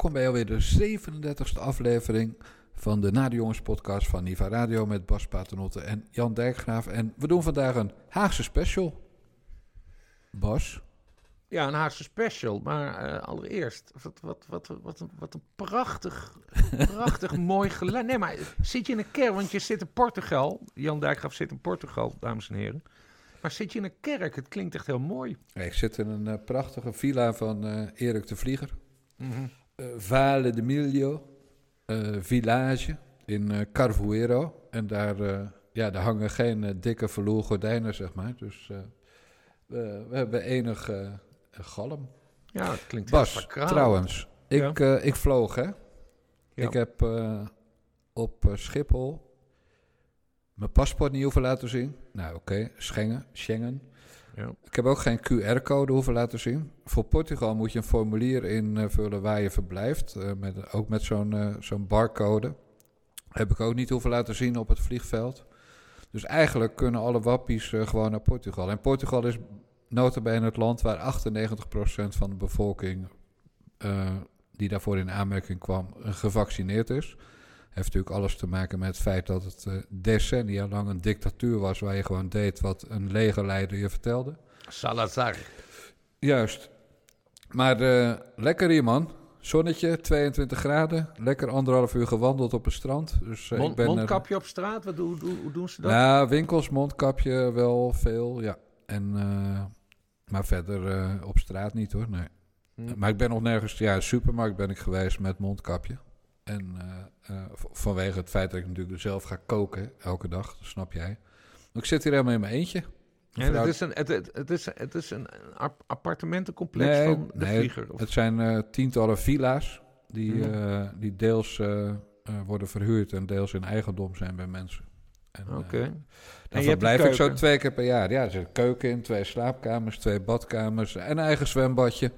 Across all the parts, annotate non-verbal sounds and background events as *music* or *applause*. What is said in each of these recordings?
welkom bij alweer de 37e aflevering van de Na de Jongens podcast van Niva Radio met Bas Paternotte en Jan Dijkgraaf. En we doen vandaag een Haagse special. Bas? Ja, een Haagse special. Maar eh, allereerst, wat, wat, wat, wat, een- wat een prachtig, prachtig *laughs* mooi geluid. Nee, maar zit je in een kerk, want je zit in Portugal. Jan Dijkgraaf zit in Portugal, dames en heren. Maar zit je in een kerk? Het klinkt echt heel mooi. Ik zit in een eh, prachtige villa van eh, Erik de Vlieger. Mhm. Eh, Vale de Milho eh, Village in eh Carvoeiro. En daar, eh, ja, daar hangen geen eh, dikke verloer gordijnen, zeg maar. Dus eh, we, we hebben enig eh, galm. Ja, het klinkt Bas, trouwens, ik, eh, ik vloog, hè. Ja. Ik heb eh, op eh, Schiphol mijn paspoort niet hoeven laten zien. Nou, oké, Schengen, Schengen. Ik heb ook geen QR-code hoeven laten zien. Voor Portugal moet je een formulier invullen waar je verblijft. eh, met, ook met zo'n eh, zo'n barcode. Heb ik ook niet hoeven laten zien op het vliegveld. Dus eigenlijk kunnen alle wappies eh, gewoon naar Portugal. En Portugal is notabene het land waar 98% van de bevolking... die daarvoor in aanmerking kwam, gevaccineerd is. Heeft natuurlijk alles te maken met het feit dat het eh, decennia lang een dictatuur was... waar je gewoon deed wat een legerleider je vertelde. Salazar. Juist. Maar eh, lekker hier, man. Zonnetje, 22 graden. Lekker anderhalf uur gewandeld op het strand. Dus, eh, Mond- ik ben, mondkapje op straat, wat, hoe, hoe, hoe doen ze dat? Ja, winkels, mondkapje wel veel, ja. En, maar verder op straat niet, hoor. Nee. Hm. Maar ik ben nog nergens... Ja, supermarkt ben ik geweest met mondkapje. En eh, eh, vanwege het feit dat ik natuurlijk dus zelf ga koken elke dag, dat snap jij. Ik zit hier helemaal in mijn eentje. Ja, het, is een, het, het, het is, het is een ap- appartementencomplex Nee, van de nee, vlieger. Of, Het zijn eh, tientallen villa's die, Mhm. die deels worden verhuurd en deels in eigendom zijn bij mensen. En, Oké. En dan hebt verblijf ik zo twee keer per jaar. Ja, er zit een keuken in, twee slaapkamers, twee badkamers en een eigen zwembadje.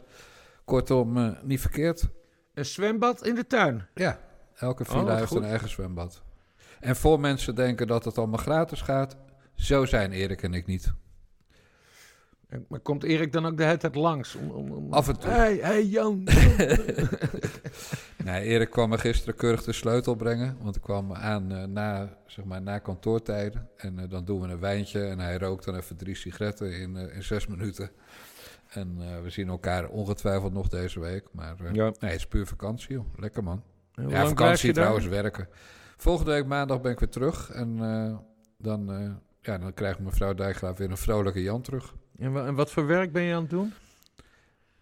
Kortom, niet verkeerd. Een zwembad in de tuin. Ja, elke Oh, villa heeft goed. een eigen zwembad. En voor mensen denken dat het allemaal gratis gaat, zo zijn Erik en ik niet. Maar komt Erik dan ook de hele tijd langs? Om, om, om... Af en toe. Hey, hey Jan. *laughs* Nee, Erik kwam me gisteren keurig de sleutel brengen. Want ik kwam aan eh, na, zeg maar, na kantoortijden. En eh, dan doen we een wijntje. En hij rookt dan even drie sigaretten in, eh, in zes minuten. En eh, we zien elkaar ongetwijfeld nog deze week. Maar Ja. nee, het is puur vakantie, joh. Lekker man. Ja, vakantie trouwens, werken. Volgende week maandag ben ik weer terug. En eh, dan, ja, dan krijgt mevrouw Dijkgraaf weer een vrolijke Jan terug. En, en wat voor werk ben je aan het doen?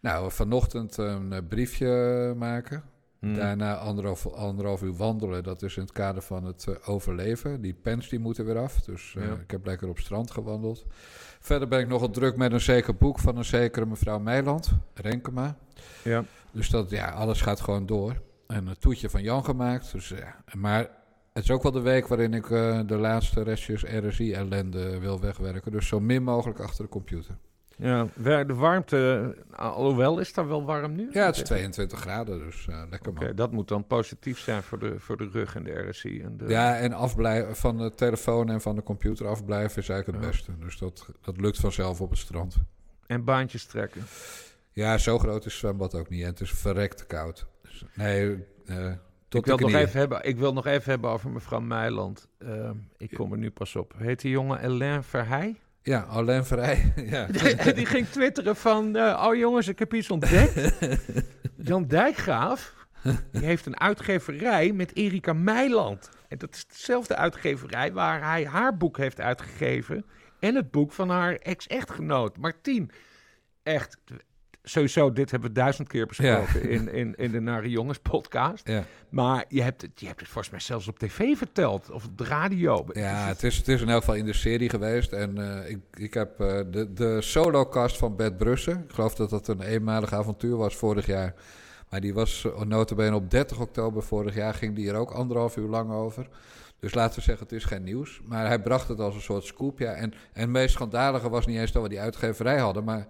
Nou, vanochtend een briefje maken. Hmm. Daarna anderhalf, anderhalf uur wandelen. Dat is in het kader van het eh, overleven. Die pens die moeten weer af. Dus eh, Ja. ik heb lekker op strand gewandeld. Verder ben ik nogal druk met een zeker boek van een zekere mevrouw Meiland. Renkema. Ja. Dus dat, ja, alles gaat gewoon door. En een toetje van Jan gemaakt. Dus, ja. Maar het is ook wel de week waarin ik eh, de laatste restjes RSI-ellende wil wegwerken. Dus zo min mogelijk achter de computer. Ja, de warmte, alhoewel is daar wel warm nu? Ja, het is 22 graden, dus eh, lekker man. Oké, dat moet dan positief zijn voor de, voor de rug en de RSI. En de... Ja, en afblijven van de telefoon en van de computer afblijven is eigenlijk het beste. Dus dat, dat lukt vanzelf op het strand. En baantjes trekken. Ja, zo groot is het zwembad ook niet. En het is verrekt koud. Dus, nee, eh tot Ik wil, nog even hebben, ik wil nog even hebben over mevrouw Meiland. Ehm, ik kom er nu pas op. Heet die jongen Alain Verheij? Ja, Alain Vrij. *laughs* ja. *laughs* die ging twitteren van... eh, oh jongens, ik heb iets ontdekt. *laughs* Jan Dijkgraaf die heeft een uitgeverij met Erika Meiland. En dat is dezelfde uitgeverij waar hij haar boek heeft uitgegeven... en het boek van haar ex-echtgenoot, Martien. Echt, sowieso, dit hebben we duizend keer besproken... In, in, in de Nare Jongens podcast. ja. Maar je hebt, het, je hebt het volgens mij zelfs op tv verteld. Of op de radio. Ja, het is, het is in elk geval in de serie geweest. En eh, ik, ik heb eh, de, de solocast van Bert Brussen. Ik geloof dat dat een eenmalig avontuur was vorig jaar. Maar die was uh, notabene op 30 oktober vorig jaar. Ging die er ook anderhalf uur lang over. Dus laten we zeggen, het is geen nieuws. Maar hij bracht het als een soort scoop. Ja. En, en het meest schandalige was niet eens dat we die uitgeverij hadden. Maar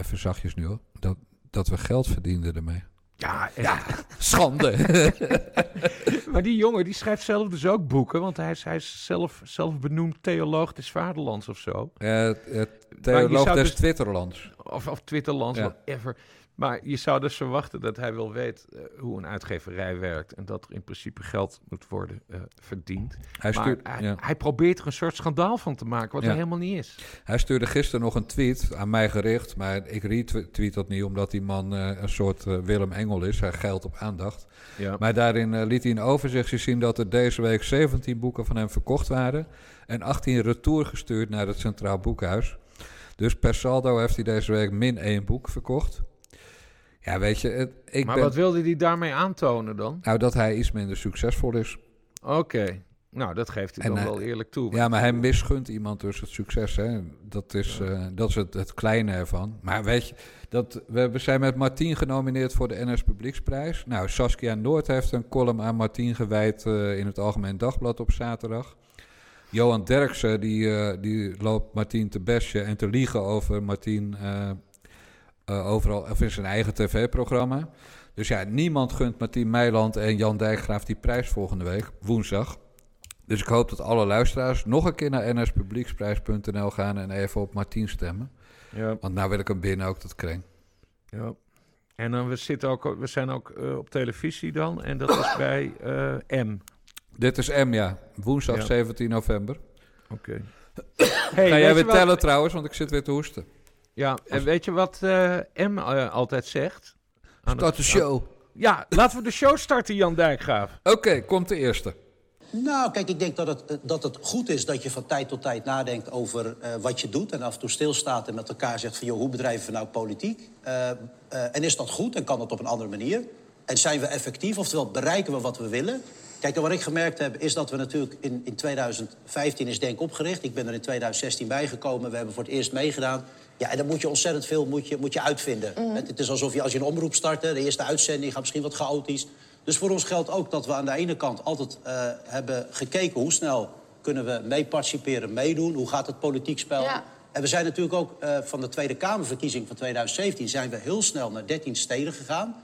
even zachtjes nu hoor. Dat, dat we geld verdienden ermee. Ja, Ja, *laughs* schande. *laughs* maar die jongen die schrijft zelf dus ook boeken. Want hij is, hij is zelf, zelf benoemd theoloog des vaderlands of zo. Theoloog des dus- Twitterlands. Of, of Twitterlands, Ja. whatever. Maar je zou dus verwachten dat hij wel weet eh, hoe een uitgeverij werkt. En dat er in principe geld moet worden uh, verdiend. Hij, maar stuurt, hij, ja. hij probeert er een soort schandaal van te maken, wat Ja. er helemaal niet is. hij stuurde gisteren nog een tweet aan mij gericht. Maar ik retweet dat niet omdat die man eh, een soort eh, Willem Engel is. Hij geldt op aandacht. Ja. Maar daarin eh, liet hij een overzichtje zien dat er deze week 17 boeken van hem verkocht waren. En 18 retour gestuurd naar het Centraal Boekhuis. Dus per saldo heeft hij deze week min één boek verkocht. Ja, weet je, het, ik maar ben... wat wilde hij daarmee aantonen dan? Nou, dat hij iets minder succesvol is. Oké, nou dat geeft hij En, dan wel eerlijk toe. Ja, maar hij misgunt iemand dus het succes. Hè? Dat is, eh, dat is het, het kleine ervan. Maar weet je, dat, we zijn met Martien genomineerd voor de NS Publieksprijs. Nou, Saskia Noord heeft een column aan Martien gewijd eh, in het Algemeen Dagblad op zaterdag. Johan Derksen, die, eh, die loopt Martien te besje en te liegen over Martien eh, overal, of in zijn eigen tv-programma. Dus ja, niemand gunt Martien Meiland en Jan Dijkgraaf die prijs volgende week, woensdag. Dus ik hoop dat alle luisteraars nog een keer naar nspublieksprijs.nl gaan en even op Martien stemmen. Ja, Want nou wil ik hem binnen ook, dat kring. ja. En dan we, zitten ook, we zijn ook eh, op televisie dan. En dat is *coughs* bij eh, M. Dit is M, ja. Woensdag Ja. 17 november. Oké. Ga Hey, jij weet weer wat- tellen trouwens, want ik zit weer te hoesten. Ja, en weet je wat eh, M eh, altijd zegt? Aan Start de show. Ja, laten we de show starten, Jan Dijkgraaf. Oké, komt de eerste. Nou, kijk, ik denk dat het, eh, dat het goed is dat je van tijd tot tijd nadenkt over eh, wat je doet. En af en toe stilstaat en met elkaar zegt van, joh, hoe bedrijven we nou politiek? Eh, eh, en is dat goed en kan dat op een andere manier? En zijn we effectief, oftewel bereiken we wat we willen? Kijk, en wat ik gemerkt heb, is dat we natuurlijk in, in 2015 is Denk opgericht. Ik ben er in 2016 bijgekomen. We hebben voor het eerst meegedaan. Ja, en dan moet je ontzettend veel moet je, moet je uitvinden. Het, het is alsof je als je een omroep start, hè, de eerste uitzending gaat misschien wat chaotisch. Dus voor ons geldt ook dat we aan de ene kant altijd eh, hebben gekeken hoe snel kunnen we mee participeren, meedoen. Hoe gaat het politiek spel? Ja. En we zijn natuurlijk ook eh, van de Tweede Kamerverkiezing van 2017 zijn we heel snel naar 13 steden gegaan.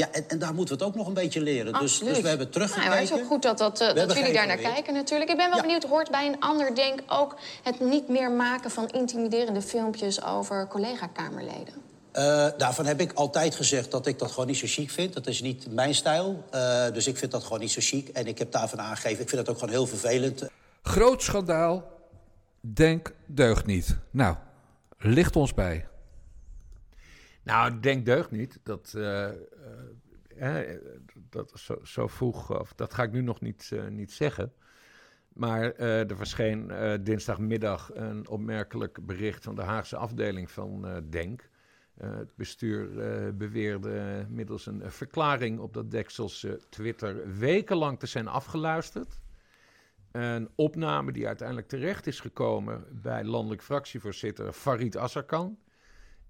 Ja, en, en daar moeten we het ook nog een beetje leren. Dus, dus we hebben Nou, teruggekeken. maar het is ook goed dat, dat, dat jullie daar naar kijken natuurlijk. Ik ben wel Ja. benieuwd, hoort bij een ander denk ook... het niet meer maken van intimiderende filmpjes over collega-kamerleden? Eh, daarvan heb ik altijd gezegd dat ik dat gewoon niet zo chic vind. Dat is niet mijn stijl. Eh, dus ik vind dat gewoon niet zo chic. En ik heb daarvan aangegeven, ik vind dat ook gewoon heel vervelend. Groot schandaal. Denk deugt niet. Nou, licht ons bij. Nou, denk deugd niet. Dat, eh, dat zo, zo vroeg, of dat ga ik nu nog niet, eh, niet zeggen. Maar eh, er verscheen eh, dinsdagmiddag een opmerkelijk bericht van de Haagse afdeling van Denk. Het bestuur beweerde middels een verklaring op dat Dekselse Twitter wekenlang te zijn afgeluisterd. Een opname die uiteindelijk terecht is gekomen bij landelijk fractievoorzitter Farid Azarkan.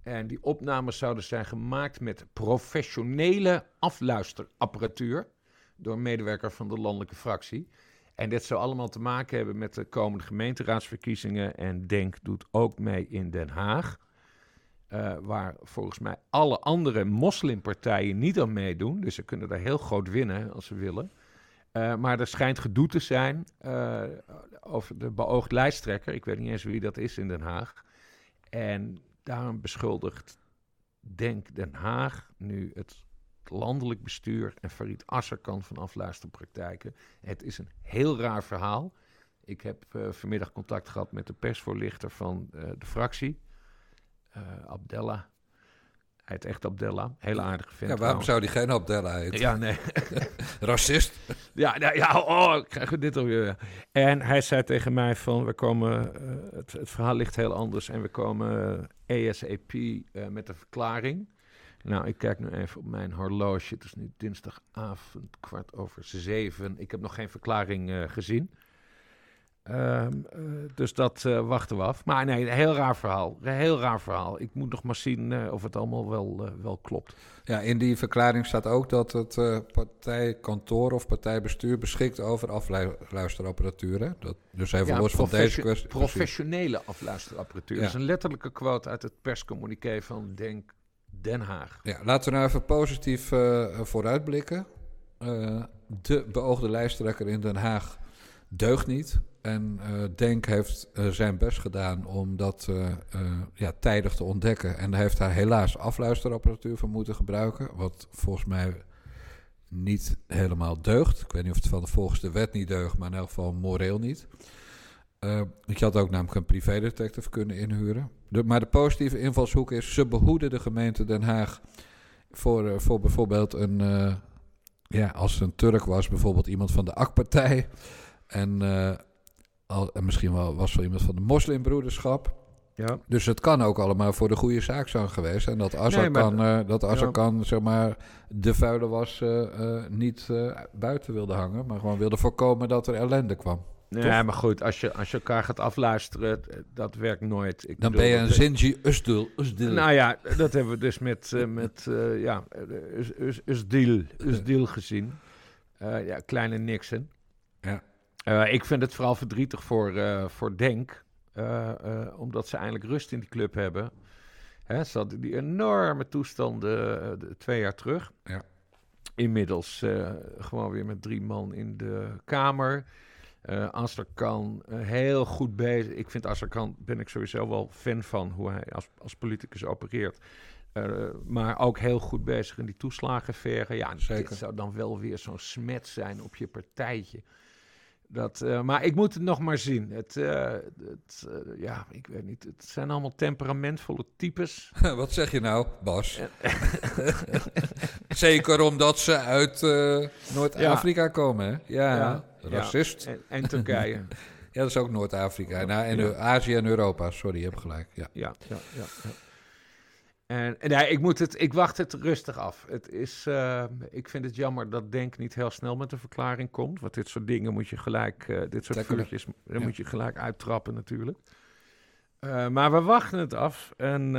En die opnames zouden zijn gemaakt met professionele afluisterapparatuur door een medewerker van de landelijke fractie. En dit zou allemaal te maken hebben met de komende gemeenteraadsverkiezingen. En Denk doet ook mee in Den Haag. eh, waar volgens mij alle andere moslimpartijen niet aan meedoen. Dus ze kunnen daar heel groot winnen als ze willen. Eh, maar er schijnt gedoe te zijn eh, over de beoogd lijsttrekker. Ik weet niet eens wie dat is in Den Haag. En daarom beschuldigt Denk Den Haag nu het landelijk bestuur en Farid Asserkan van afluisterpraktijken. Het is een heel raar verhaal. Ik heb eh, vanmiddag contact gehad met de persvoorlichter van eh, de fractie, eh Abdella. Hij heet echt Abdella, heel aardige vent Ja, waarom trouwens. zou die geen Abdella heten? Ja, nee. *laughs* Racist? Ja, ja, ja oh, krijgen we dit alweer. En hij zei tegen mij van, we komen, eh, het, het verhaal ligt heel anders en we komen eh, ASAP eh, met een verklaring. Nou, ik kijk nu even op mijn horloge. Het is nu dinsdagavond, kwart over zeven. Ik heb nog geen verklaring gezien. Ehm, eh, dus dat eh, wachten we af. Maar nee, een heel raar verhaal. Een heel raar verhaal. Ik moet nog maar zien eh, of het allemaal wel, wel klopt. Ja, in die verklaring staat ook dat het partijkantoor of partijbestuur beschikt over afluisterapparatuur. Hè? Dat, dus even los van deze kwestie. Professionele afluisterapparatuur. Ja. Dat is een letterlijke quote uit het perscommuniqué van Denk Den Haag. Ja, laten we nou even positief vooruitblikken. De beoogde lijsttrekker in Den Haag deugt niet. En eh, Denk heeft eh, zijn best gedaan om dat eh, ja, tijdig te ontdekken. En daar heeft hij helaas afluisterapparatuur voor moeten gebruiken. Wat volgens mij niet helemaal deugt. Ik weet niet of het van de, volgens de wet niet deugt, maar in elk geval moreel niet. Je had ook namelijk een privédetective kunnen inhuren. Maar de positieve invalshoek is... ze behoeden de gemeente Den Haag... voor, voor bijvoorbeeld een... Ja, als het een Turk was, bijvoorbeeld iemand van de AK-partij... en, al, en misschien wel was wel iemand van de moslimbroederschap... Ja. Dus het kan ook allemaal voor de goede zaak zijn geweest. En dat Azarkan, nee, uh, dat Azarkan ja. zeg maar, de vuile was uh, uh, niet buiten wilde hangen. Maar gewoon wilde voorkomen dat er ellende kwam. Nee, ja, maar goed, als je, als je elkaar gaat afluisteren, dat werkt nooit. Ik Dan bedoel, ben je een Zinji Usdil. Nou ja, dat hebben we dus met, uh, met uh, ja, Usdil, Usdil gezien. Uh, ja, kleine Nixon. Ja. Ik vind het vooral verdrietig voor, voor Denk. omdat ze eindelijk rust in die club hebben. Hè, ze hadden die enorme toestanden twee jaar terug. Ja. Inmiddels gewoon weer met drie man in de kamer. Uh, Azarkan uh, heel goed bezig. Ik vind Azarkan, ben ik sowieso wel fan van hoe hij als, als politicus opereert. Uh, maar ook heel goed bezig in die toeslagenvergen. Ja, Zeker. dit zou dan wel weer zo'n smet zijn op je partijtje. Dat, uh, maar ik moet het nog maar zien. Het, uh, het uh, ja, ik weet niet. Het zijn allemaal temperamentvolle types. *laughs* Wat zeg je nou, Bas? *laughs* Zeker omdat ze uit Noord-Afrika ja. komen, hè? Ja, ja. racist. Ja. En, en, Turkije. *laughs* ja, dat is ook Noord-Afrika. Nou, en Azië en Europa. Sorry, je hebt gelijk. Ja, ja, ja. En, en ja, ik, moet het, ik wacht het rustig af. Het is, uh, ik vind het jammer dat Denk niet heel snel met een verklaring komt. Want dit soort dingen moet je gelijk, uh, dit soort vuurtjes, ja. moet je gelijk uittrappen natuurlijk. Uh, maar we wachten het af. En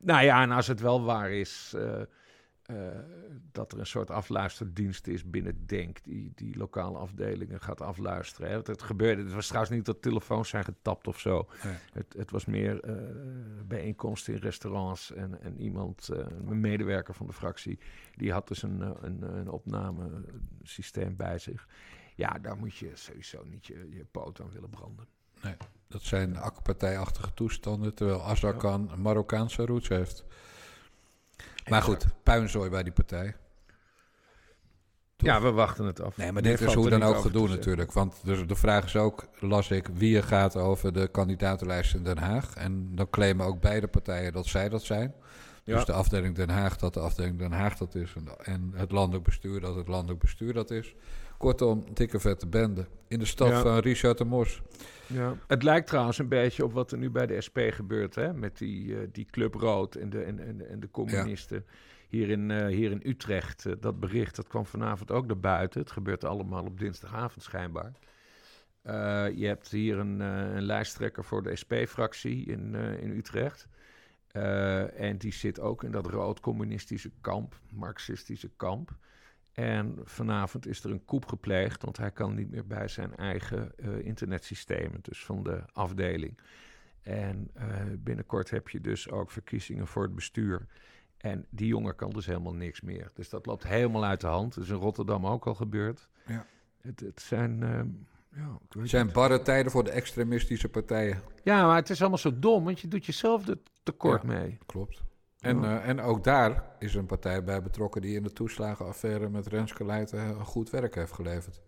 nou ja, en als het wel waar is dat er een soort afluisterdienst is binnen Denk, die, die lokale afdelingen gaat afluisteren. Hè. Het gebeurde, het was trouwens niet dat telefoons zijn getapt of zo. Nee. Het, het, was meer uh, bijeenkomsten in restaurants en, en iemand, uh, een medewerker van de fractie, die had dus een, een, een opnamesysteem bij zich. Ja, daar moet je sowieso niet je, je poot aan willen branden. Nee, dat zijn akkepartijachtige toestanden, terwijl Azarkan ja. een Marokkaanse roots heeft. Maar goed, puinzooi bij die partij. Ja, we wachten het af. Nee, maar dit is hoe dan ook gedoe natuurlijk. Want de, de vraag is ook, las ik, wie er gaat over de kandidatenlijst in Den Haag. En dan claimen ook beide partijen dat zij dat zijn. Dus ja. de afdeling Den Haag dat de afdeling Den Haag dat is. En, en het landelijk bestuur dat het landelijk bestuur dat is. Kortom, dikke vette bende. In de stad ja. van Richard de Mos. Ja. Het lijkt trouwens een beetje op wat er nu bij de SP gebeurt. Hè? Met die, uh, die Club Rood en de, en, en, en de communisten. Hier, in, uh, hier in Utrecht, uh, dat bericht, dat kwam vanavond ook naar buiten. Het gebeurt allemaal op dinsdagavond schijnbaar. je hebt hier een, een, lijsttrekker voor de SP-fractie in, in Utrecht. en die zit ook in dat rood-communistische kamp, marxistische kamp. En vanavond is er een koep gepleegd, want hij kan niet meer bij zijn eigen uh, internetsystemen, dus van de afdeling. En uh, binnenkort heb je dus ook verkiezingen voor het bestuur. En die jongen kan dus helemaal niks meer. Dus dat loopt helemaal uit de hand. Dat is in Rotterdam ook al gebeurd. Ja. Het, het zijn. Uh, ja, het zijn barre tijden voor de extremistische partijen. Ja, maar het is allemaal zo dom, want je doet jezelf er tekort ja, mee. Klopt. En, ja. uh, en ook daar is een partij bij betrokken die in de toeslagenaffaire met Renske Leijten goed werk heeft geleverd.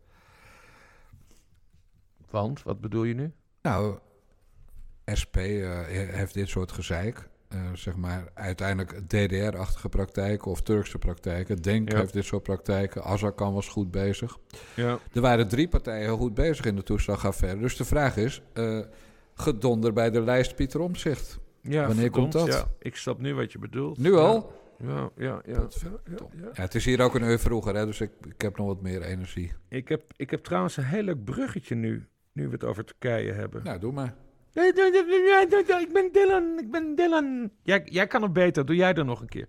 Want, wat bedoel je nu? Nou, SP uh, heeft dit soort gezeik. Uh, zeg maar uiteindelijk DDR-achtige praktijken of Turkse praktijken. Denk ja. heeft dit soort praktijken. Azarkan was goed bezig. Ja. Er waren drie partijen heel goed bezig in de toeslagaffaire. Dus de vraag is, gedonder bij de lijst Pieter Omzicht. Ja, Wanneer verdomd, komt dat? Ja, ik snap nu wat je bedoelt. Nu al? Ja, ja, ja. ja, het is hier ook een uur vroeger, hè, dus ik, ik heb nog wat meer energie. Ik heb, ik heb trouwens een heel leuk bruggetje nu, nu we het over Turkije hebben. Nou, doe maar. Ik ben Dylan, ik ben Dylan. Jij, jij kan het beter, doe jij er nog een keer.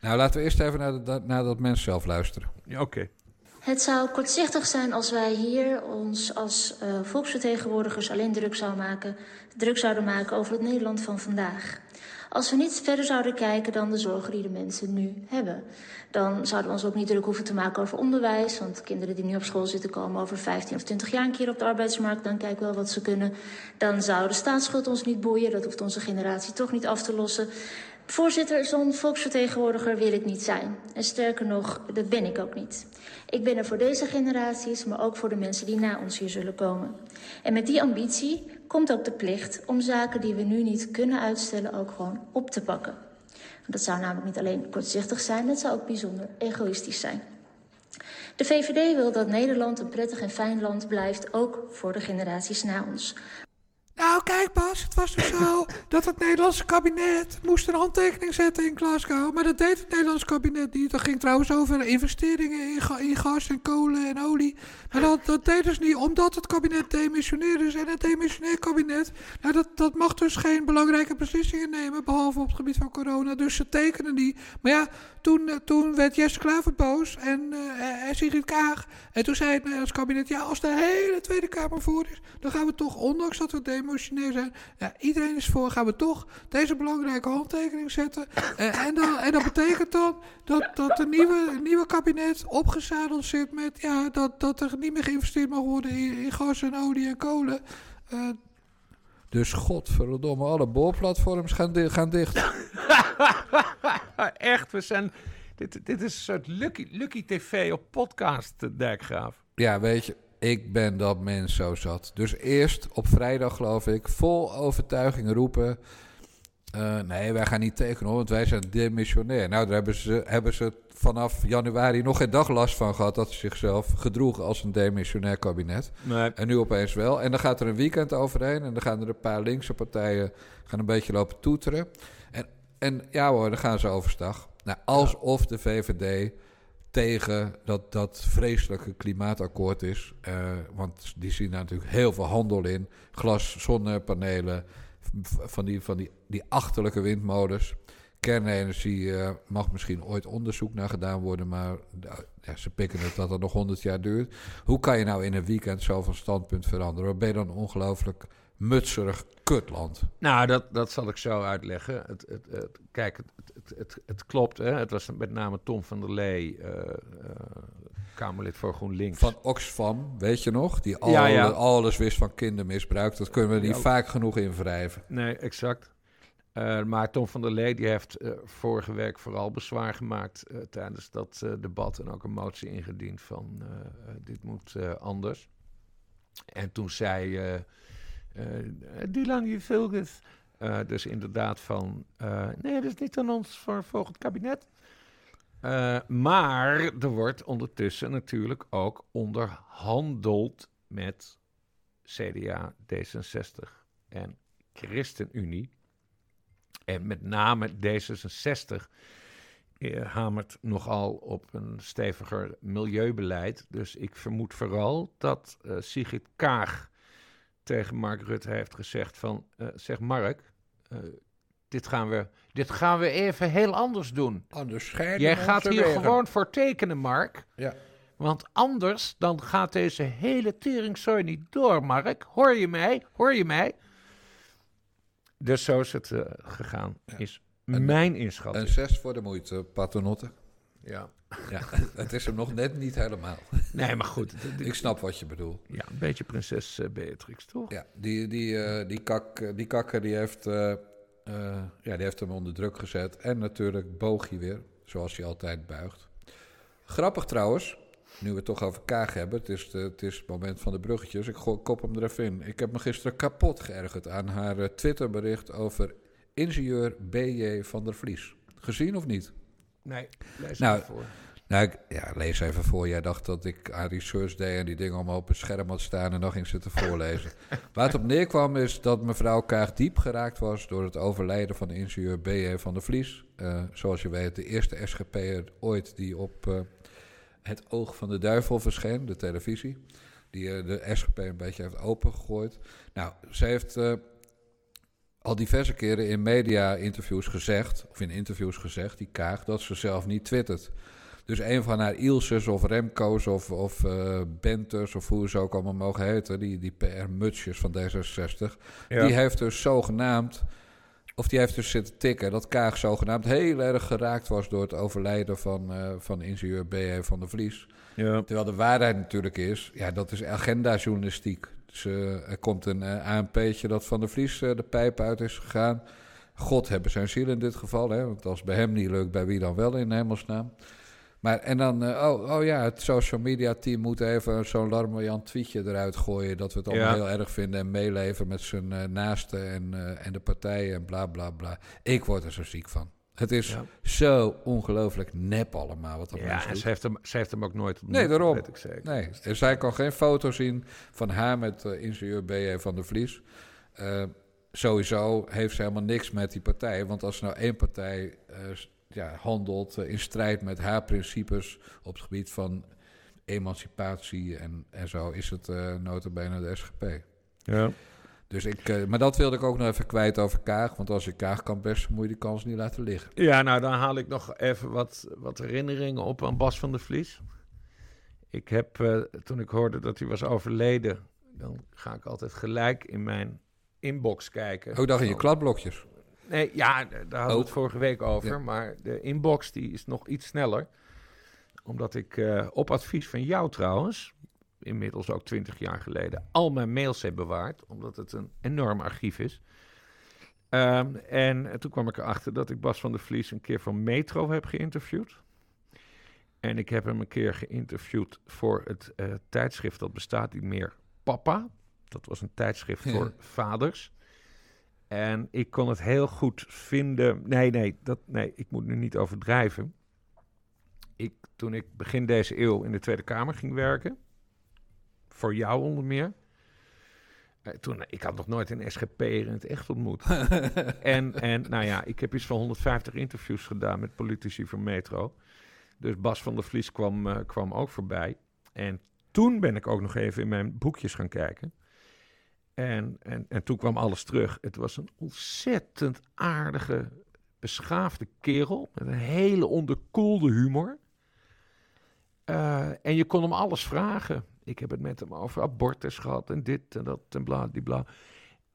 Nou, laten we eerst even naar, de, naar dat mens zelf luisteren. Ja, Oké. Okay. Het zou kortzichtig zijn als wij hier ons als uh, volksvertegenwoordigers alleen druk, zou maken, druk zouden maken over het Nederland van vandaag. Als we niet verder zouden kijken dan de zorgen die de mensen nu hebben. Dan zouden we ons ook niet druk hoeven te maken over onderwijs. Want kinderen die nu op school zitten komen over 15 of 20 jaar een keer op de arbeidsmarkt. Dan kijken we wel wat ze kunnen. Dan zou de staatsschuld ons niet boeien. Dat hoeft onze generatie toch niet af te lossen. Voorzitter, zo'n volksvertegenwoordiger wil ik niet zijn. En sterker nog, dat ben ik ook niet. Ik ben er voor deze generaties, maar ook voor de mensen die na ons hier zullen komen. En met die ambitie komt ook de plicht om zaken die we nu niet kunnen uitstellen ook gewoon op te pakken. Dat zou namelijk niet alleen kortzichtig zijn, dat zou ook bijzonder egoïstisch zijn. De VVD wil dat Nederland een prettig en fijn land blijft, ook voor de generaties na ons. Nou, kijk Bas, het was dus zo *laughs* dat het Nederlandse kabinet moest een handtekening zetten in Glasgow. Maar dat deed het Nederlandse kabinet niet. Dat ging trouwens over investeringen in, ga- in gas en kolen en olie. Maar dat, dat deden ze niet, omdat het kabinet demissioneerd is. En het demissionair kabinet, nou, dat, dat mag dus geen belangrijke beslissingen nemen, behalve op het gebied van corona. Dus ze tekenen die. Maar ja, toen, eh, toen werd Jesse Klaver boos en, eh, en Sigrid Kaag. En toen zei het Nederlands kabinet, ja, als de hele Tweede Kamer voor is, dan gaan we toch, ondanks dat we demotionair zijn, ja, iedereen is voor, gaan we toch deze belangrijke handtekening zetten. Eh, en, dan, en dat betekent dan dat, dat het nieuwe, nieuwe kabinet opgezadeld zit met, ja, dat, dat er niet meer geïnvesteerd mag worden in, in gas en olie en kolen. Eh, dus godverdomme, alle boorplatforms gaan, di- gaan dicht. *laughs* Echt, we zijn... Dit, dit is een soort Lucky, Lucky TV op podcast, eh, Dijkgraaf. Ja, weet je, ik ben dat mens zo zat. Dus eerst op vrijdag, geloof ik, vol overtuiging roepen... eh, nee, wij gaan niet tekenen, want wij zijn demissionair. Nou, daar hebben ze, hebben ze vanaf januari nog geen dag last van gehad... dat ze zichzelf gedroegen als een demissionair kabinet. Nee. En nu opeens wel. En dan gaat er een weekend overheen... en dan gaan er een paar linkse partijen gaan een beetje lopen toeteren. En, en ja hoor, dan gaan ze overstag. Nou, alsof de VVD tegen dat, dat vreselijke klimaatakkoord is. Eh, want die zien daar natuurlijk heel veel handel in. Glas, zonnepanelen, van die, van die, die achterlijke windmolens. Kernenergie eh, mag misschien ooit onderzoek naar gedaan worden, maar ja, ze pikken het dat het nog 100 jaar duurt. Hoe kan je nou in een weekend zo van standpunt veranderen? Ben je dan ongelooflijk mutserig kutland? Nou, dat, dat zal ik zo uitleggen. Het, het, het, kijk, het, het, het, klopt. Hè? Het was met name Tom van der Lee, eh, eh, Kamerlid voor GroenLinks. Van Oxfam, weet je nog? Die al, Ja, ja. alles wist van kindermisbruik. Dat kunnen we niet Ja. vaak genoeg invrijven. Nee, exact. Eh, maar Tom van der Lee die heeft vorige week vooral bezwaar gemaakt tijdens dat debat en ook een motie ingediend van dit moet anders. En toen zei Dylan Jevilgus eh dus inderdaad van eh, nee, dat is niet aan ons voor volgend kabinet. Eh, maar er wordt ondertussen natuurlijk ook onderhandeld met CDA, D66 en ChristenUnie. En met name D66 eh, hamert nogal op een steviger milieubeleid. Dus ik vermoed vooral dat eh Sigrid Kaag tegen Mark Rutte heeft gezegd van... eh, zeg Mark, eh, dit, gaan we, dit gaan we even heel anders doen. Onderscheiden Jij gaat hier gewoon voor tekenen, Mark. Ja. Want anders dan gaat deze hele teringzooi niet door, Mark. Hoor je mij? Hoor je mij? Dus zo is het eh, gegaan, is En- mijn Een inschatting. zes voor de moeite, paternotte. Ja. Ja, *laughs* het is hem nog net niet helemaal. Nee, maar goed. *laughs* Ik snap wat je bedoelt. Ja, een beetje prinses eh, Beatrix, toch? Ja, die, die, eh, die, kak, eh, die kakker die heeft, ja, die heeft hem onder druk gezet. En natuurlijk boog hij weer, zoals hij altijd buigt. Grappig trouwens, nu we het toch over Kaag hebben. Het is, de, het is het moment van de bruggetjes. Ik gooi, kop hem er even in. Ik heb me gisteren kapot geërgerd aan haar Twitterbericht over ingenieur B.J. van der Vlies. Gezien of niet? Nee, lees Nou, het voor. Nou, ik, ja, lees even voor. Jij dacht dat ik aan research deed en die dingen allemaal op het scherm had staan en dan ging zitten voorlezen. *laughs* Waar het op neerkwam is dat mevrouw Kaag diep geraakt was door het overlijden van de ingenieur B.J. van der Vlies. Eh, zoals je weet, de eerste SGP'er ooit die op eh, het oog van de duivel verscheen, de televisie. Die eh, de SGP een beetje heeft opengegooid. Nou, ze heeft al diverse keren in media-interviews gezegd, of in interviews gezegd, die Kaag, dat ze zelf niet twittert. Dus een van haar Ilses of Remco's of, of eh, Benters of hoe ze ook allemaal mogen heten, die, die PR-mutsjes van D66, Ja. die heeft dus zogenaamd of die heeft dus zitten tikken dat Kaag zogenaamd heel erg geraakt was door het overlijden van, uh, van ingenieur B.J. van der Vlies. Ja. Terwijl de waarheid natuurlijk is, ja, dat is agendajournalistiek. Dus uh, er komt een uh, ANP'tje dat van der Vlies de pijp uit is gegaan. God hebben zijn ziel in dit geval, hè, want als bij hem niet lukt, bij wie dan wel in hemelsnaam. Maar en dan, oh, oh ja, het social media team moet even zo'n larmoyant tweetje eruit gooien. Dat we het allemaal Ja. heel erg vinden en meeleven met zijn uh, naasten en, uh, en de partijen en bla bla bla. Ik word er zo ziek van. Het is Ja. zo ongelooflijk nep allemaal wat dat Ja, en ze heeft, hem, ze heeft hem ook nooit ontmoet, Nee, daarom. weet ik zeker. Nee, er zij kan geen foto zien van haar met uh, ingenieur B.J. van der Vlies. Uh, sowieso heeft ze helemaal niks met die partij. Want als nou één partij uh, ja, handelt in strijd met haar principes op het gebied van emancipatie en, en zo, is het uh, notabene de SGP. Ja. Dus ik, uh, maar dat wilde ik ook nog even kwijt over Kaag. Want als je Kaag kan persen, moet je die kans niet laten liggen. Ja, nou dan haal ik nog even wat, wat herinneringen op aan Bas van der Vlies. Ik heb, uh, toen ik hoorde dat hij was overleden, dan ga ik altijd gelijk in mijn inbox kijken. Ook dacht in je kladblokjes. Nee, ja, daar hadden we Oh. het vorige week over. Ja. Maar de inbox die is nog iets sneller. Omdat ik uh, op advies van jou trouwens, inmiddels ook twintig jaar geleden, al mijn mails heb bewaard. Omdat het een enorm archief is. Um, en toen kwam ik erachter dat ik Bas van der Vlies een keer van Metro heb geïnterviewd. En ik heb hem een keer geïnterviewd voor het uh, tijdschrift dat bestaat niet meer, Papa. Dat was een tijdschrift Ja. voor vaders. En ik kon het heel goed vinden. Nee, nee, dat, nee, ik moet nu niet overdrijven. Ik, toen ik begin deze eeuw in de Tweede Kamer ging werken, voor jou onder meer. eh, toen, ik had nog nooit een SGP'er in het echt ontmoet. *laughs* en, en nou ja, ik heb iets van 150 interviews gedaan met politici van Metro. Dus Bas van der Vlies kwam, uh, kwam ook voorbij. En toen ben ik ook nog even in mijn boekjes gaan kijken. En, en, en toen kwam alles terug. Het was een ontzettend aardige, beschaafde kerel. Met een hele onderkoelde humor. Uh, en je kon hem alles vragen. Ik heb het met hem over abortus gehad en dit en dat en bla, die bla.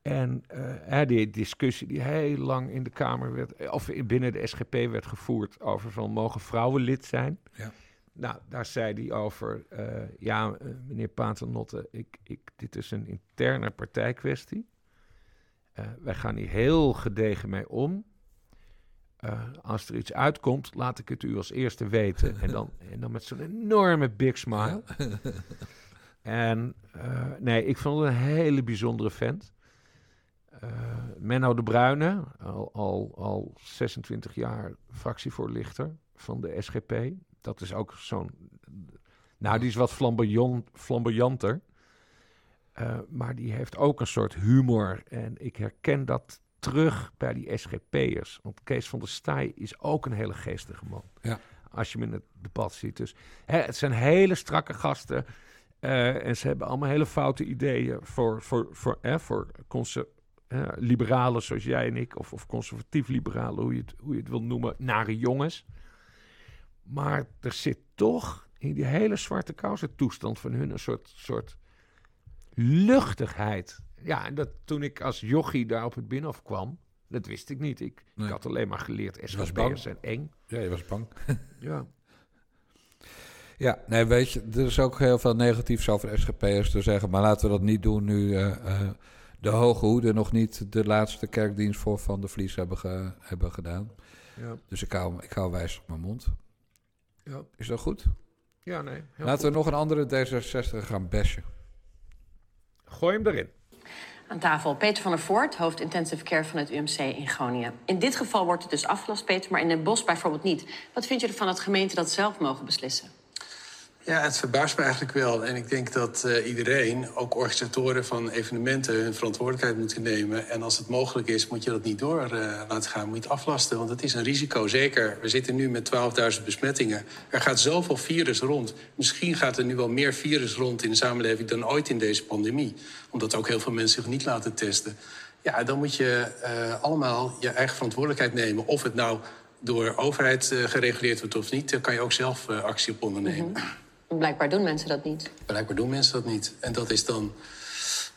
En uh, die discussie die heel lang in de Kamer werd, of binnen de SGP werd gevoerd over van mogen vrouwen lid zijn. Ja. Nou, daar zei hij over, uh, ja, uh, meneer Paternotte, ik, ik, dit is een interne partijkwestie. Uh, wij gaan hier heel gedegen mee om. Als er iets uitkomt, laat ik het u als eerste weten. En dan, *laughs* en dan met zo'n enorme big smile. Ja. *laughs* en uh, nee, ik vond het een hele bijzondere vent. Uh, Menno de Bruyne, al, al, al 26 jaar fractievoorlichter van de SGP. Dat is ook zo'n... Nou, die is wat flamboyant, flamboyanter. Uh, maar die heeft ook een soort humor. En ik herken dat terug bij die SGP'ers. Want Kees van der Staaij is ook een hele geestige man. Ja. Als je hem in het debat ziet. Dus hè, het zijn hele strakke gasten. Uh, en ze hebben allemaal hele foute ideeën voor, voor, voor, hè, voor liberalen zoals jij en ik. Of, of conservatief liberalen, hoe je, het, hoe je het wil noemen. Nare jongens. Maar er zit toch in die hele zwarte kousen toestand van hun een soort, soort luchtigheid. Ja, en dat toen ik als jochie daar op het binnenhof kwam, dat wist ik niet. Ik, nee. ik had alleen maar geleerd, SGP'ers zijn eng. Ja, je was bang. ja. *laughs* Ja, nee, weet je, er is ook heel veel negatiefs over SGP'ers te zeggen. Maar laten we dat niet doen nu uh, uh, de Hoge Hoede nog niet de laatste kerkdienst voor Van de Vlies hebben, ge, hebben gedaan. Ja. Dus ik hou, ik hou wijs op mijn mond. Ja. Is dat goed? Ja, nee. Laten goed. we nog een andere D66 gaan bashen. Gooi hem erin. Aan tafel Peter van der Voort, hoofd intensive care van het UMC in Groningen. In dit geval wordt het dus afgelast, Peter, maar in Den Bosch bijvoorbeeld niet. Wat vind je ervan dat gemeenten dat zelf mogen beslissen? Ja, het verbaast me eigenlijk wel. En ik denk dat uh, iedereen, ook organisatoren van evenementen, hun verantwoordelijkheid moeten nemen. En als het mogelijk is, moet je dat niet door uh, laten gaan. Moet je het aflasten, want het is een risico. Zeker, we zitten nu met 12.000 besmettingen. Er gaat zoveel virus rond. Misschien gaat er nu wel meer virus rond in de samenleving dan ooit in deze pandemie. Omdat ook heel veel mensen zich niet laten testen. Ja, dan moet je uh, allemaal je eigen verantwoordelijkheid nemen. Of het nou door overheid gereguleerd wordt of niet, daar kan je ook zelf actie op ondernemen. -hmm. Blijkbaar doen mensen dat niet. Blijkbaar doen mensen dat niet. En dat is dan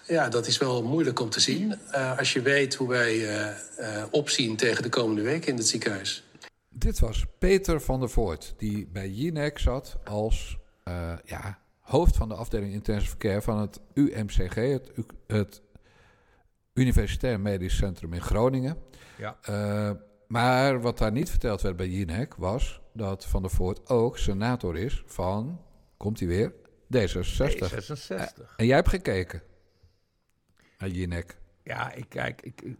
Ja, dat is wel moeilijk om te zien. Uh, als je weet hoe wij uh, uh, opzien tegen de komende weken in het ziekenhuis. Dit was Peter van der Voort, die bij Jinek zat als ja, hoofd van de afdeling intensive care van het UMCG, het, het Universitair Medisch Centrum in Groningen. Ja. maar wat daar niet verteld werd bij Jinek was dat Van der Voort ook senator is van, komt hij weer, D66. D66. En jij hebt gekeken naar Jinek. Ja, ik, kijk, ik, ik,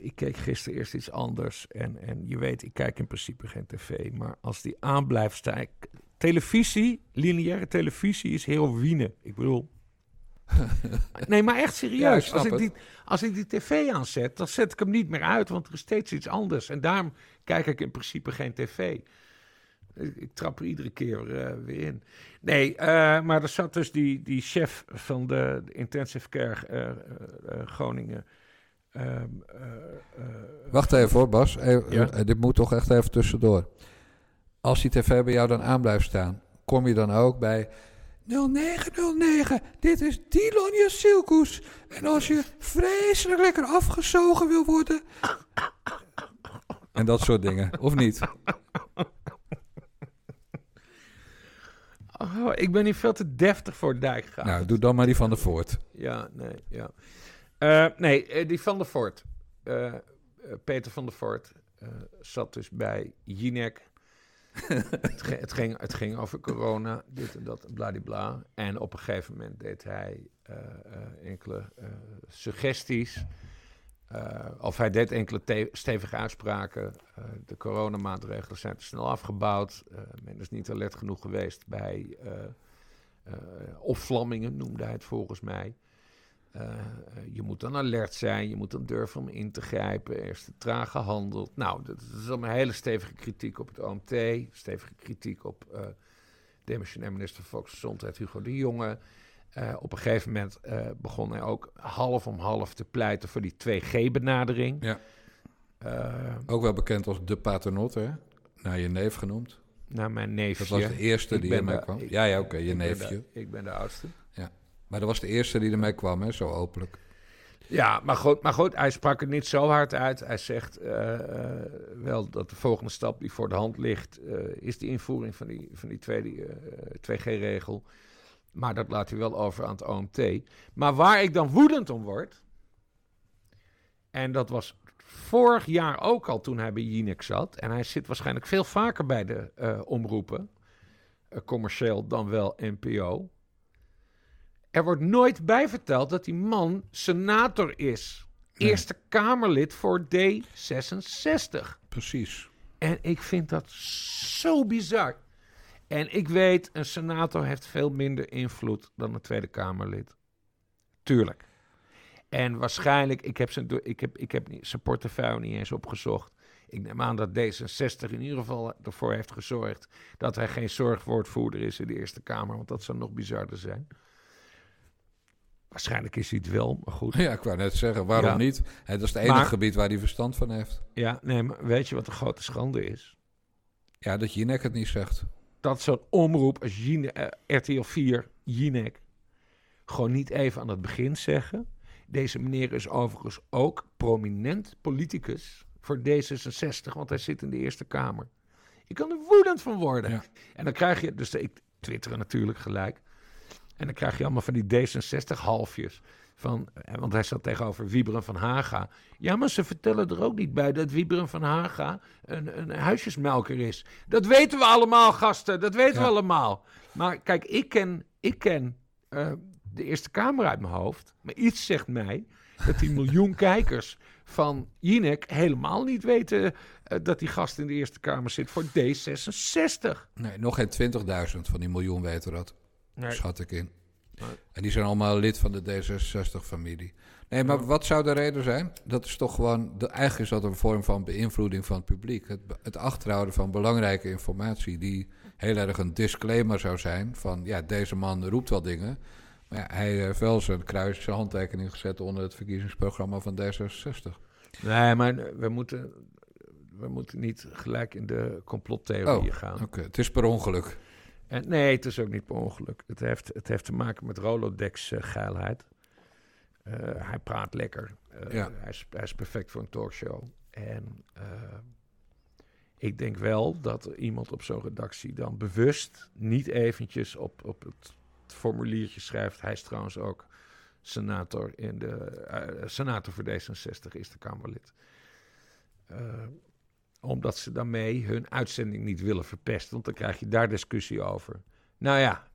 ik, keek gisteren eerst iets anders. En, en je weet, ik kijk in principe geen tv. Maar als die aan blijft staan... Televisie, lineaire televisie is heroïne. Ik bedoel... *laughs* nee, maar echt serieus. Ja, als, ik die, als ik die tv aanzet, dan zet ik hem niet meer uit. Want er is steeds iets anders. En daarom kijk ik in principe geen tv. Ik, trap er iedere keer uh, weer in. Nee, uh, maar er zat dus die, die chef van de, de intensive care uh, Groningen. Ehm, Wacht even hoor, Bas. Ja? dit moet toch echt even tussendoor. Als die tv bij jou dan aan blijft staan, kom je dan ook bij 0909, dit is Dilon Silkoes. En als je vreselijk lekker afgezogen wil worden... *laughs* en dat soort dingen, of niet? Oh, ik ben hier veel te deftig voor Dijkgraaf. Nou, doe dan maar die van de Voort. Ja, nee, ja. Uh, nee, eh, die van de Voort. Uh, Peter van der Voort zat dus bij Jinek. *laughs* het, het, ging, het ging over corona, dit en dat, bladibla. En op een gegeven moment deed hij enkele suggesties of hij deed enkele stevige uitspraken. Uh, de coronamaatregelen zijn te snel afgebouwd. Uh, men is niet alert genoeg geweest bij opvlammingen, noemde hij het volgens mij. je moet dan alert zijn, je moet dan durven om in te grijpen. Er is te traag gehandeld. Nou, dat is een hele stevige kritiek op het OMT. Stevige kritiek op demissionair minister van Volksgezondheid Hugo de Jonge. Uh, op een gegeven moment uh, begon hij ook half om half te pleiten voor die 2G-benadering. Ja. Uh, ook wel bekend als de paternotte, hè? Naar je neef genoemd. Naar mijn neefje. Dat was de eerste die ermee kwam. Ik, ja, ja, oké, okay, je neefje. ik ben de oudste. Ja, maar dat was de eerste die ermee kwam, hè? Zo openlijk. Ja, maar goed, maar goed, hij sprak het niet zo hard uit. Hij zegt wel dat de volgende stap die voor de hand ligt... is de invoering van die, van die tweede 2G-regel... Maar dat laat hij wel over aan het OMT. Maar waar ik dan woedend om word. En dat was vorig jaar ook al toen hij bij Jinek zat. En hij zit waarschijnlijk veel vaker bij de uh, omroepen. Uh, commercieel dan wel NPO. Er wordt nooit bijverteld dat die man senator is. Nee. Eerste Kamerlid voor D66. Precies. En ik vind dat zo bizar. En ik weet, een senator heeft veel minder invloed dan een Tweede Kamerlid. Tuurlijk. En waarschijnlijk, ik heb zijn, ik heb, ik heb zijn portefeuille niet eens opgezocht. Ik neem aan dat D66 in ieder geval ervoor heeft gezorgd dat hij geen zorgwoordvoerder is in de Eerste Kamer, want dat zou nog bizarder zijn. Waarschijnlijk is hij het wel, maar goed. Ja, ik wou net zeggen, waarom ja. niet? dat is het enige maar, gebied waar hij verstand van heeft. Ja, nee, maar weet je wat de grote schande is? Ja, dat Jinek het niet zegt dat zo'n omroep als Gine, uh, RTL 4, Jinek, gewoon niet even aan het begin zeggen. Deze meneer is overigens ook prominent politicus voor D66, want hij zit in de Eerste Kamer. Ik kan er woedend van worden. Ja. En dan krijg je, dus ik twitteren natuurlijk gelijk. En dan krijg je allemaal van die D66-halfjes. Van, eh, want hij zat tegenover Wieberen van Haga. Ja, maar ze vertellen er ook niet bij dat Wieberen van Haga een, een huisjesmelker is. Dat weten we allemaal, gasten. Dat weten we allemaal. Maar kijk, ik ken, ik ken uh, de Eerste Kamer uit mijn hoofd. Maar iets zegt mij dat die miljoen *laughs* kijkers van Jinek helemaal niet weten uh, dat die gast in de Eerste Kamer zit voor D66. Nee, nog geen 20.000 van die miljoen weten dat. Nee. Schat ik in. En die zijn allemaal lid van de D66-familie. Nee, maar wat zou de reden zijn? Dat is toch gewoon, de, eigenlijk is dat een vorm van beïnvloeding van het publiek. Het, het achterhouden van belangrijke informatie die heel erg een disclaimer zou zijn van, ja, deze man roept wel dingen. Maar ja, hij heeft wel zijn kruis, zijn handtekening gezet onder het verkiezingsprogramma van D66. Nee, maar we moeten, we moeten niet gelijk in de complottheorie oh, gaan. Oké, het is per ongeluk. En nee, het is ook niet per ongeluk. Het heeft, het heeft te maken met Rolodex-geilheid. Eh, hij praat lekker. Eh, Ja. hij, is, hij is perfect voor een talkshow. En eh, ik denk wel dat iemand op zo'n redactie dan bewust niet eventjes op, op het formuliertje schrijft. Hij is trouwens ook senator, in de, eh, senator voor D66, is de Kamerlid. Omdat ze daarmee hun uitzending niet willen verpesten. Want dan krijg je daar discussie over. Nou ja,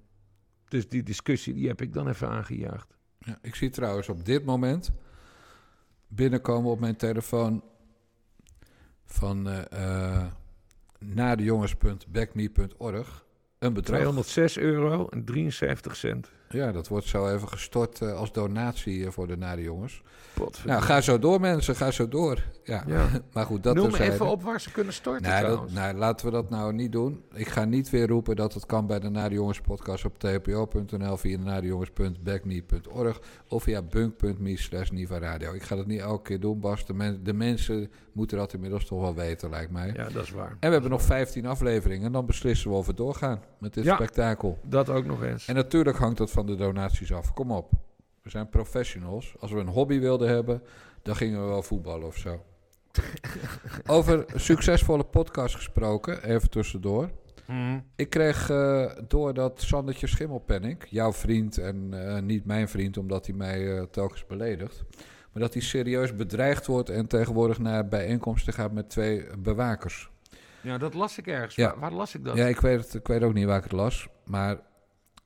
dus die discussie die heb ik dan even aangejaagd. Ja, ik zie trouwens op dit moment binnenkomen op mijn telefoon van eh eh nadejongens.backme.org een bedrag. 206 euro en 73 cent. Ja, dat wordt zo even gestort eh, als donatie eh, voor de Nade Jongens. Nou, ga zo door mensen, ga zo door. Ja, Ja. *laughs* maar goed, dat Noem terzijde. even op waar ze kunnen storten Nee, dat, trouwens. nee, laten we dat nou niet doen. Ik ga niet weer roepen dat het kan bij de Nade Jongens podcast op tpo.nl, via nadejongens.backme.org of via bunk.me slash Niva Radio. Ik ga dat niet elke keer doen, Bas. De, men- de mensen moeten dat inmiddels toch wel weten, lijkt mij. Ja, dat is waar. En we hebben nog 15 afleveringen en dan beslissen we of we doorgaan met dit Ja. spektakel. Dat ook nog eens. En natuurlijk hangt dat van de donaties af. Kom op. We zijn professionals. Als we een hobby wilden hebben, dan gingen we wel voetballen of zo. *laughs* Over succesvolle podcast gesproken, even tussendoor. Mhm. Ik kreeg eh, door dat Sandertje Schimmelpenning, jouw vriend en eh, niet mijn vriend, omdat hij mij eh, telkens beledigt, maar dat hij serieus bedreigd wordt en tegenwoordig naar bijeenkomsten gaat met twee bewakers. Ja, dat las ik ergens. Ja. Waar, waar las ik dat? Ja, ik weet, het, ik weet ook niet waar ik het las. Maar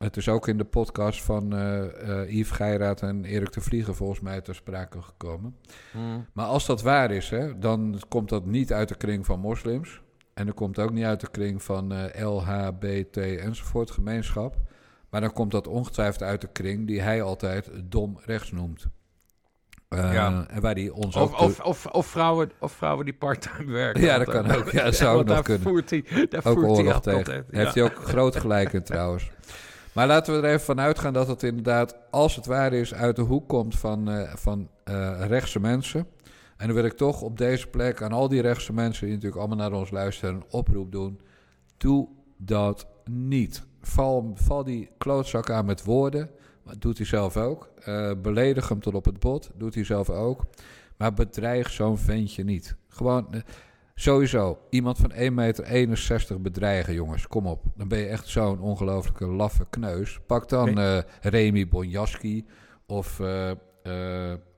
het is ook in de podcast van eh eh, Yves Geiraat en Erik de Vlieger volgens mij ter sprake gekomen. Mhm. Maar als dat waar is, hè, dan komt dat niet uit de kring van moslims. En dat komt ook niet uit de kring van eh, LHBT enzovoort, gemeenschap. Maar dan komt dat ongetwijfeld uit de kring die hij altijd dom rechts noemt. Ja. En waar hij ons Of, of, of, of, vrouwen, of vrouwen die parttime werken. Ja, dat altijd. kan ook. Ja, *laughs* dat zou ook nog daar kunnen. Voert hij, daar ook voert hij oorlog altijd. tegen. Ja. Heeft hij ook groot gelijk in trouwens. *laughs* Maar laten we er even van uitgaan dat het inderdaad, als het waar is, uit de hoek komt van, eh, van eh, rechtse mensen. En dan wil ik toch op deze plek aan al die rechtse mensen die natuurlijk allemaal naar ons luisteren een oproep doen. Doe dat niet. Val, val die klootzak aan met woorden. Maar doet hij zelf ook. Eh, beledig hem tot op het bot. Doet hij zelf ook. Maar bedreig zo'n ventje niet. Gewoon, sowieso, iemand van 1,61 meter bedreigen, jongens. Kom op. Dan ben je echt zo'n ongelooflijke laffe kneus. Pak dan eh Remy Bonjaski of, eh, eh,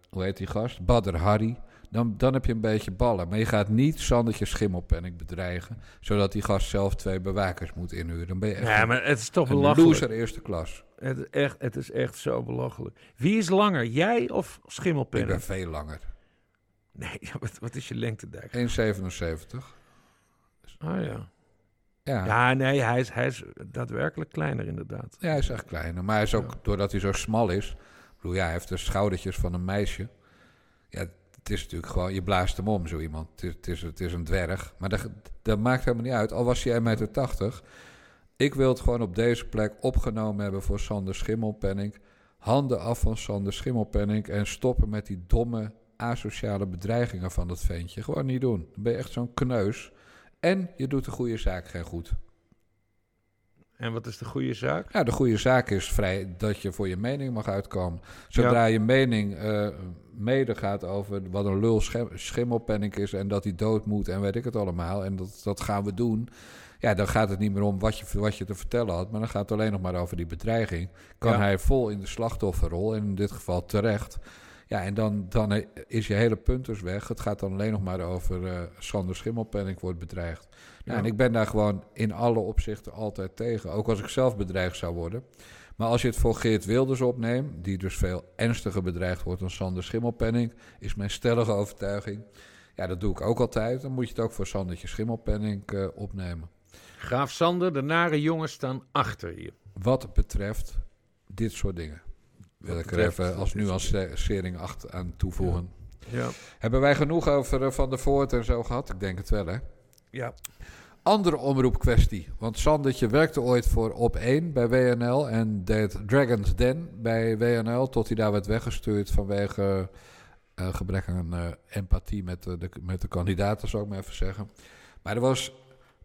hoe heet die gast? Badr Hari. Dan, dan heb je een beetje ballen. Maar je gaat niet Sandertje Schimmelpenning bedreigen... zodat die gast zelf twee bewakers moet inhuren. Dan ben je echt Ja, een- maar het is toch een belachelijk. loser eerste klas. Het, is echt, het is echt zo belachelijk. Wie is langer, jij of Ik Schimmelpenning? ben veel langer. Nee, *laughs* wat, wat is je lengte, Dijk? 1,77. Ah ja. Ja. Ja, nee, hij is, hij is daadwerkelijk kleiner inderdaad. Ja, hij is echt kleiner. Maar hij is ook, Ja. doordat hij zo smal is... Ik bedoel, ja, hij heeft de schoudertjes van een meisje. Ja, het is natuurlijk gewoon... Je blaast hem om, zo iemand. Het is, het is, het is een dwerg. Maar dat, dat maakt helemaal niet uit. Al was hij 1,80 meter. Ik wil het gewoon op deze plek opgenomen hebben voor Sander Schimmelpenning. Handen af van Sander Schimmelpenning... en stoppen met die domme, asociale bedreigingen van dat ventje. Gewoon niet doen. Dan ben je echt zo'n kneus. En je doet de goede zaak geen goed. En wat is de goede zaak? Ja, de goede zaak is vrij dat je voor je mening mag uitkomen. Zodra je mening eh, mede gaat over wat een lul schim- schimmelpenning is en dat hij dood moet en weet ik het allemaal. En dat, dat gaan we doen. Ja, dan gaat het niet meer om wat je, wat je te vertellen had, maar dan gaat het alleen nog maar over die bedreiging. Kan Ja. hij vol in de slachtofferrol, en in dit geval terecht. Ja, en dan, dan is je hele punt dus weg. Het gaat dan alleen nog maar over eh Sander Schimmelpenning wordt bedreigd. Nou, Ja. En ik ben daar gewoon in alle opzichten altijd tegen. Ook als ik zelf bedreigd zou worden. Maar als je het voor Geert Wilders opneemt, die dus veel ernstiger bedreigd wordt dan Sander Schimmelpenning, is mijn stellige overtuiging. Ja, dat doe ik ook altijd. Dan moet je het ook voor Sandertje Schimmelpenning eh, opnemen. Graaf Sander, de nare jongens staan achter je. Wat betreft dit soort dingen. Wil ik er even als nuancering acht aan toevoegen. Ja. Hebben wij genoeg over eh, Van der Voort en zo gehad? Ik denk het wel, hè? ja. Andere omroepkwestie. Want Sandertje werkte ooit voor Op 1 bij WNL en deed Dragons Den bij WNL tot hij daar werd weggestuurd vanwege eh, gebrek aan eh, empathie met de, de, met de kandidaten, zou ik maar even zeggen. Maar er was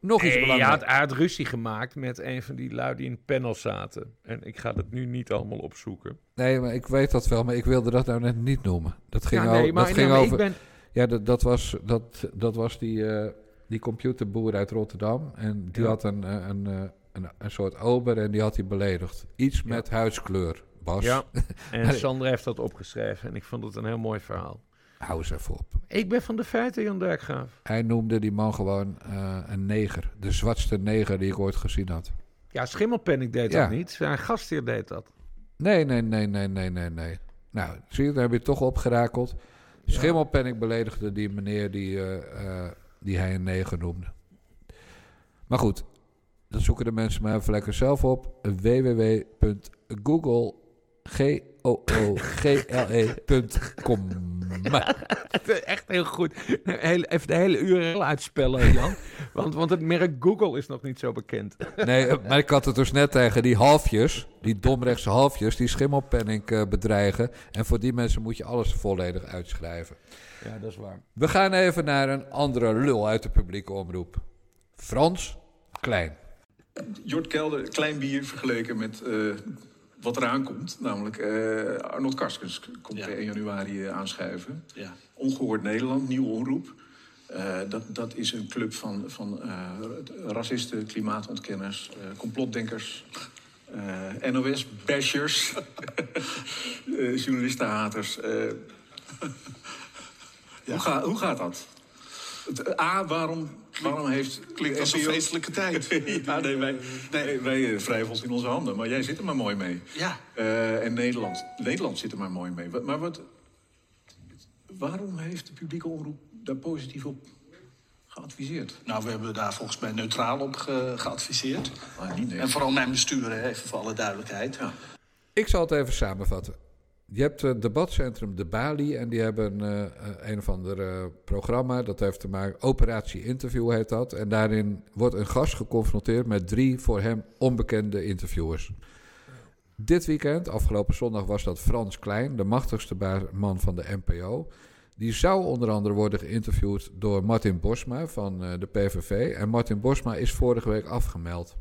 Nog iets hij belangrijks. had, hij had ruzie gemaakt met een van die lui die in het panel zaten. En ik ga dat nu niet allemaal opzoeken. Nee, maar ik weet dat wel, maar ik wilde dat nou net niet noemen. Dat ging, ja, over, nee, maar, dat nee, ging over. ben... Ja, dat, dat was, dat, dat was die, eh, die computerboer uit Rotterdam. En die Ja. had een, eh, een, eh, een, een soort ober en die had hij beledigd. Iets met huidskleur, Bas. Ja, *laughs* en. Sander heeft dat opgeschreven. En ik vond het een heel mooi verhaal. Hou eens even op. Ik ben van de feiten, Jan Dijkgraaf. Hij noemde die man gewoon eh, een neger. De zwartste neger die ik ooit gezien had. Ja, Schimmelpenning deed Ja. dat niet. Zijn gastheer deed dat. Nee, nee, nee, nee, nee, nee, nee. Nou, zie je, daar heb je toch opgerakeld. Schimmelpenning beledigde die meneer die, eh, eh, die hij een neger noemde. Maar goed, dat zoeken de mensen maar even lekker zelf op. www.google *laughs* G-O-O-G-L-E.com Echt heel goed. Heel, even de hele URL uitspellen, Jan. *laughs* want, want het merk Google is nog niet zo bekend. Nee, eh, maar ik had het dus net tegen die halfjes, die domrechtse halfjes, die schimmelpenning eh, bedreigen. En voor die mensen moet je alles volledig uitschrijven. Ja, dat is waar. We gaan even naar een andere lul uit de publieke omroep. Frans Klein. Jort Kelder, klein bier vergeleken met eh, wat eraan komt. Namelijk eh, Arnold Karskens komt Ja. per 1 januari eh, aanschuiven. Ja. Ongehoord Nederland, nieuwe omroep. Eh, dat, dat is een club van, van racisten, klimaatontkenners, complotdenkers, NOS-bashers, *laughs* journalistenhaters. eh. hoe, ga, hoe gaat dat? A, waarom, waarom heeft... Klinkt als een feestelijke tijd. *laughs* ja, nee, wij, wij, wij eh, wrijven ons in onze handen. Maar jij zit er maar mooi mee. Ja. Eh, en Nederland, Nederland zit er maar mooi mee. Maar wat, waarom heeft de publieke omroep daar positief op geadviseerd? Nou, we hebben daar volgens mij neutraal op ge- geadviseerd. Ah, niet nee. En vooral mijn bestuur, even voor alle duidelijkheid. Ja. Ik zal het even samenvatten. Je hebt het debatcentrum De Bali en die hebben eh, eh, een of ander eh, programma. Dat heeft te maken, Operatie Interview heet dat. En daarin wordt een gast geconfronteerd met drie voor hem onbekende interviewers. Dit weekend, afgelopen zondag, was dat Frans Klein, de machtigste man van de NPO. Die zou onder andere worden geïnterviewd door Martin Bosma van de PVV. En Martin Bosma is vorige week afgemeld.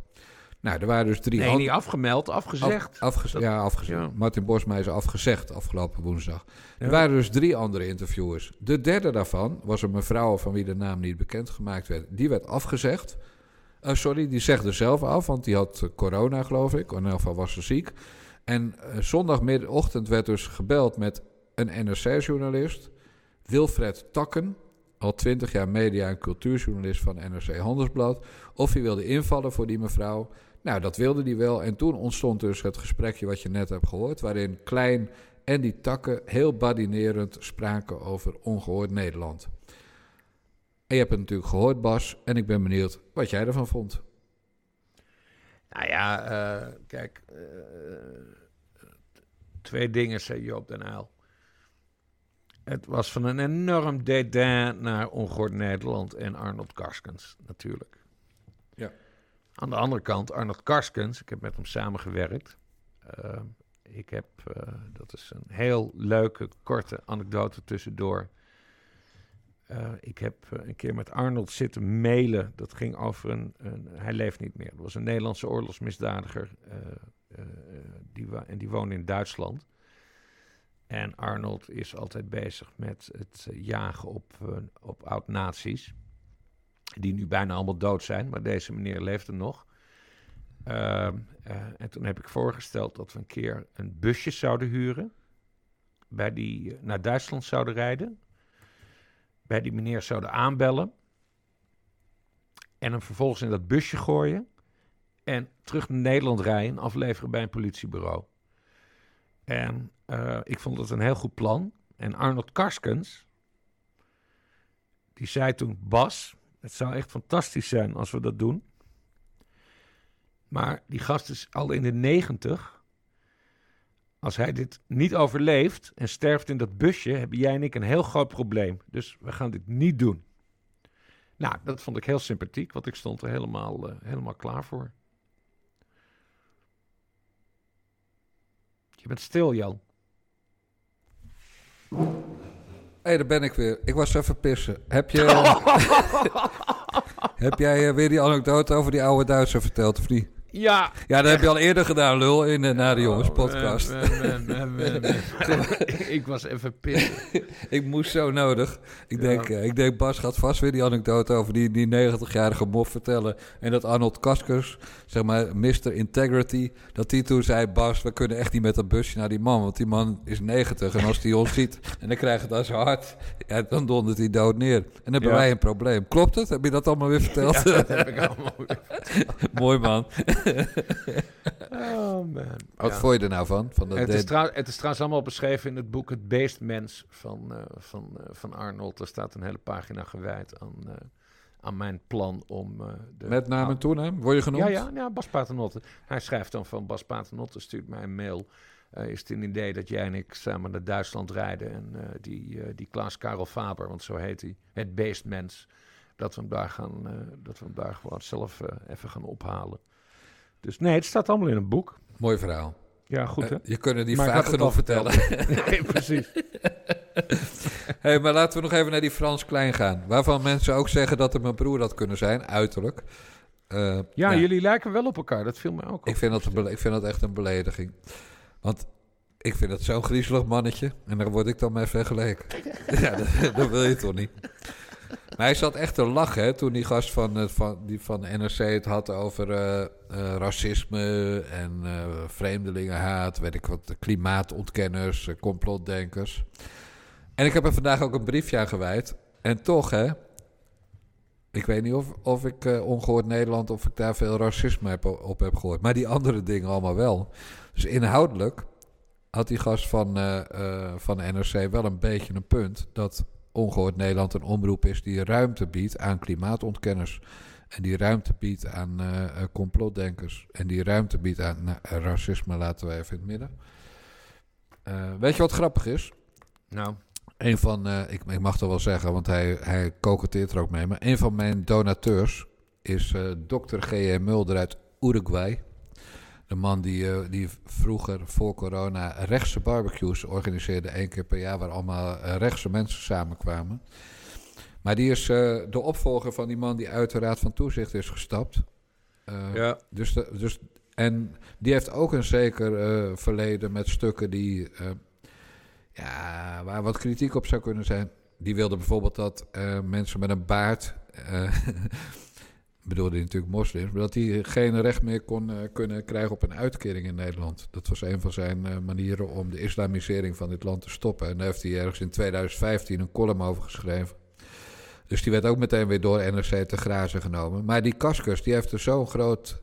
Nou, er waren dus drie Nee, niet afgemeld, afgezegd. Af- afgez- Dat- ja, afgezegd. ja. Martin Bosma is afgezegd afgelopen woensdag. Er waren dus drie andere interviewers. De derde daarvan was een mevrouw van wie de naam niet bekendgemaakt werd. Die werd afgezegd. Eh, sorry, die zegde zelf af, want die had eh, corona, geloof ik. In elk geval was ze ziek. En eh, zondagmiddagochtend werd dus gebeld met een NRC-journalist, Wilfred Takken, al twintig jaar media- en cultuurjournalist van NRC Handelsblad, of hij wilde invallen voor die mevrouw. Nou, dat wilde hij wel. En toen ontstond dus het gesprekje wat je net hebt gehoord, waarin Klein en die Takken heel badinerend spraken over ongehoord Nederland. En je hebt het natuurlijk gehoord, Bas, en ik ben benieuwd wat jij ervan vond. Nou ja, eh, kijk. eh, twee dingen, zei Joop den Uyl. Het was van een enorm dédain naar Ongehoord Nederland en Arnold Karskens, natuurlijk. Aan de andere kant, Arnold Karskens, ik heb met hem samengewerkt. Eh, ik heb, eh, dat is een heel leuke, korte anekdote tussendoor. Eh, ik heb een keer met Arnold zitten mailen. Dat ging over een, een. Hij leeft niet meer. Dat was een Nederlandse oorlogsmisdadiger. die en die woonde in Duitsland. En Arnold is altijd bezig met het jagen op, op oud-nazi's. Die nu bijna allemaal dood zijn, maar deze meneer leefde nog. Ehm, eh, en toen heb ik voorgesteld dat we een keer een busje zouden huren. Bij die eh, naar Duitsland zouden rijden bij die meneer zouden aanbellen. En hem vervolgens in dat busje gooien. En terug naar Nederland rijden, afleveren bij een politiebureau. En eh, ik vond het een heel goed plan. En Arnold Karskens, die zei toen: Bas, het zou echt fantastisch zijn als we dat doen. Maar die gast is al in de negentig. Als hij dit niet overleeft en sterft in dat busje, hebben jij en ik een heel groot probleem. Dus we gaan dit niet doen. Nou, dat vond ik heel sympathiek, want ik stond er helemaal, eh, helemaal klaar voor. Je bent stil, Jan. Hey, daar ben ik weer. Ik was even pissen. Heb je... *laughs* *laughs* heb jij eh, weer die anekdote over die oude Duitser verteld, of niet? Ja. Ja, dat heb je al eerder gedaan, lul, in de Na de Jongens podcast. *laughs* *laughs* ik was even pissen. ik moest zo nodig. Ik, denk, eh, ik denk, Bas gaat vast weer die anekdote over die, die 90-jarige mof vertellen. En dat Arnold Kaskers, zeg maar, Mr. Integrity, dat die toen zei: Bas, we kunnen echt niet met dat busje naar die man. Want die man is 90. En als die ons ziet en dan krijgt het aan zijn hart, ja, dan dondert hij dood neer. En dan hebben Ja. wij een probleem. Klopt het? Heb je dat allemaal weer verteld? Ja, dat heb ik allemaal weer *laughs* Mooi man. Oh man. Wat Ja. vond je er nou van? van dat het, is trouw- het is trouwens allemaal beschreven in het boek Het Beestmens van, eh, van, eh, van Arnold. Er staat een hele pagina gewijd aan, eh, aan mijn plan om... de, Met naam en toenaam? Word je genoemd? Ja, ja, ja, Bas Paternotte. Hij schrijft dan van Bas Paternotte stuurt mij een mail. Is het een idee dat jij en ik samen naar Duitsland rijden en die, eh, die Klaas Karel Faber, want zo heet hij, het beestmens, dat we hem daar, gaan, dat we hem daar gewoon zelf even gaan ophalen. Dus nee, het staat allemaal in een boek. Mooi verhaal. Ja, goed hè? Eh, je kunt het niet Maar vaak genoeg vertellen. *laughs* nee, precies. *laughs* hey, maar laten we nog even naar die Frans Klein gaan. Waarvan mensen ook zeggen dat het mijn broer had kunnen zijn, uiterlijk. Eh, Ja, jullie lijken wel op elkaar. Dat viel mij ook op. ik, vind dat een ik vind dat echt een belediging. Want ik vind dat zo'n griezelig mannetje. En daar word ik dan mee vergeleken. *laughs* ja, dat, dat wil je toch niet? Maar hij zat echt te lachen toen die gast van, eh, van, die van NRC het had over eh, eh, racisme en eh, vreemdelingenhaat, weet ik wat, klimaatontkenners, complotdenkers. En ik heb er vandaag ook een briefje aan gewijd. En toch, hè, ik weet niet of, of ik eh, ongehoord Nederland, of ik daar veel racisme heb, op heb gehoord. Maar die andere dingen allemaal wel. Dus inhoudelijk had die gast van, van NRC wel een beetje een punt. Dat ongehoord Nederland een omroep is die ruimte biedt aan klimaatontkenners. En die ruimte biedt aan eh, eh, complotdenkers. En die ruimte biedt aan nou, eh, racisme, laten we even in het midden. Weet je wat grappig is? Nou. Een van, ik, ik mag het wel zeggen, want hij, hij er ook mee. Maar een van mijn donateurs is dokter G.M. Mulder uit Uruguay. De man die, eh, die vroeger voor corona rechtse barbecues organiseerde, één keer per jaar, waar allemaal eh, rechtse mensen samenkwamen. Maar die is eh, de opvolger van die man die uit de Raad van Toezicht is gestapt. Ja. dus de, dus, en die heeft ook een zeker verleden met stukken die, ja, waar wat kritiek op zou kunnen zijn. Die wilde bijvoorbeeld dat mensen met een baard, *laughs* bedoelde hij natuurlijk moslims, maar dat die geen recht meer kon, eh, kunnen krijgen op een uitkering in Nederland. Dat was een van zijn eh, manieren om de islamisering van dit land te stoppen. En daar heeft hij ergens in 2015 een column over geschreven. Dus die werd ook meteen weer door NRC te grazen genomen. Maar die Kaskus, die heeft er zo'n groot,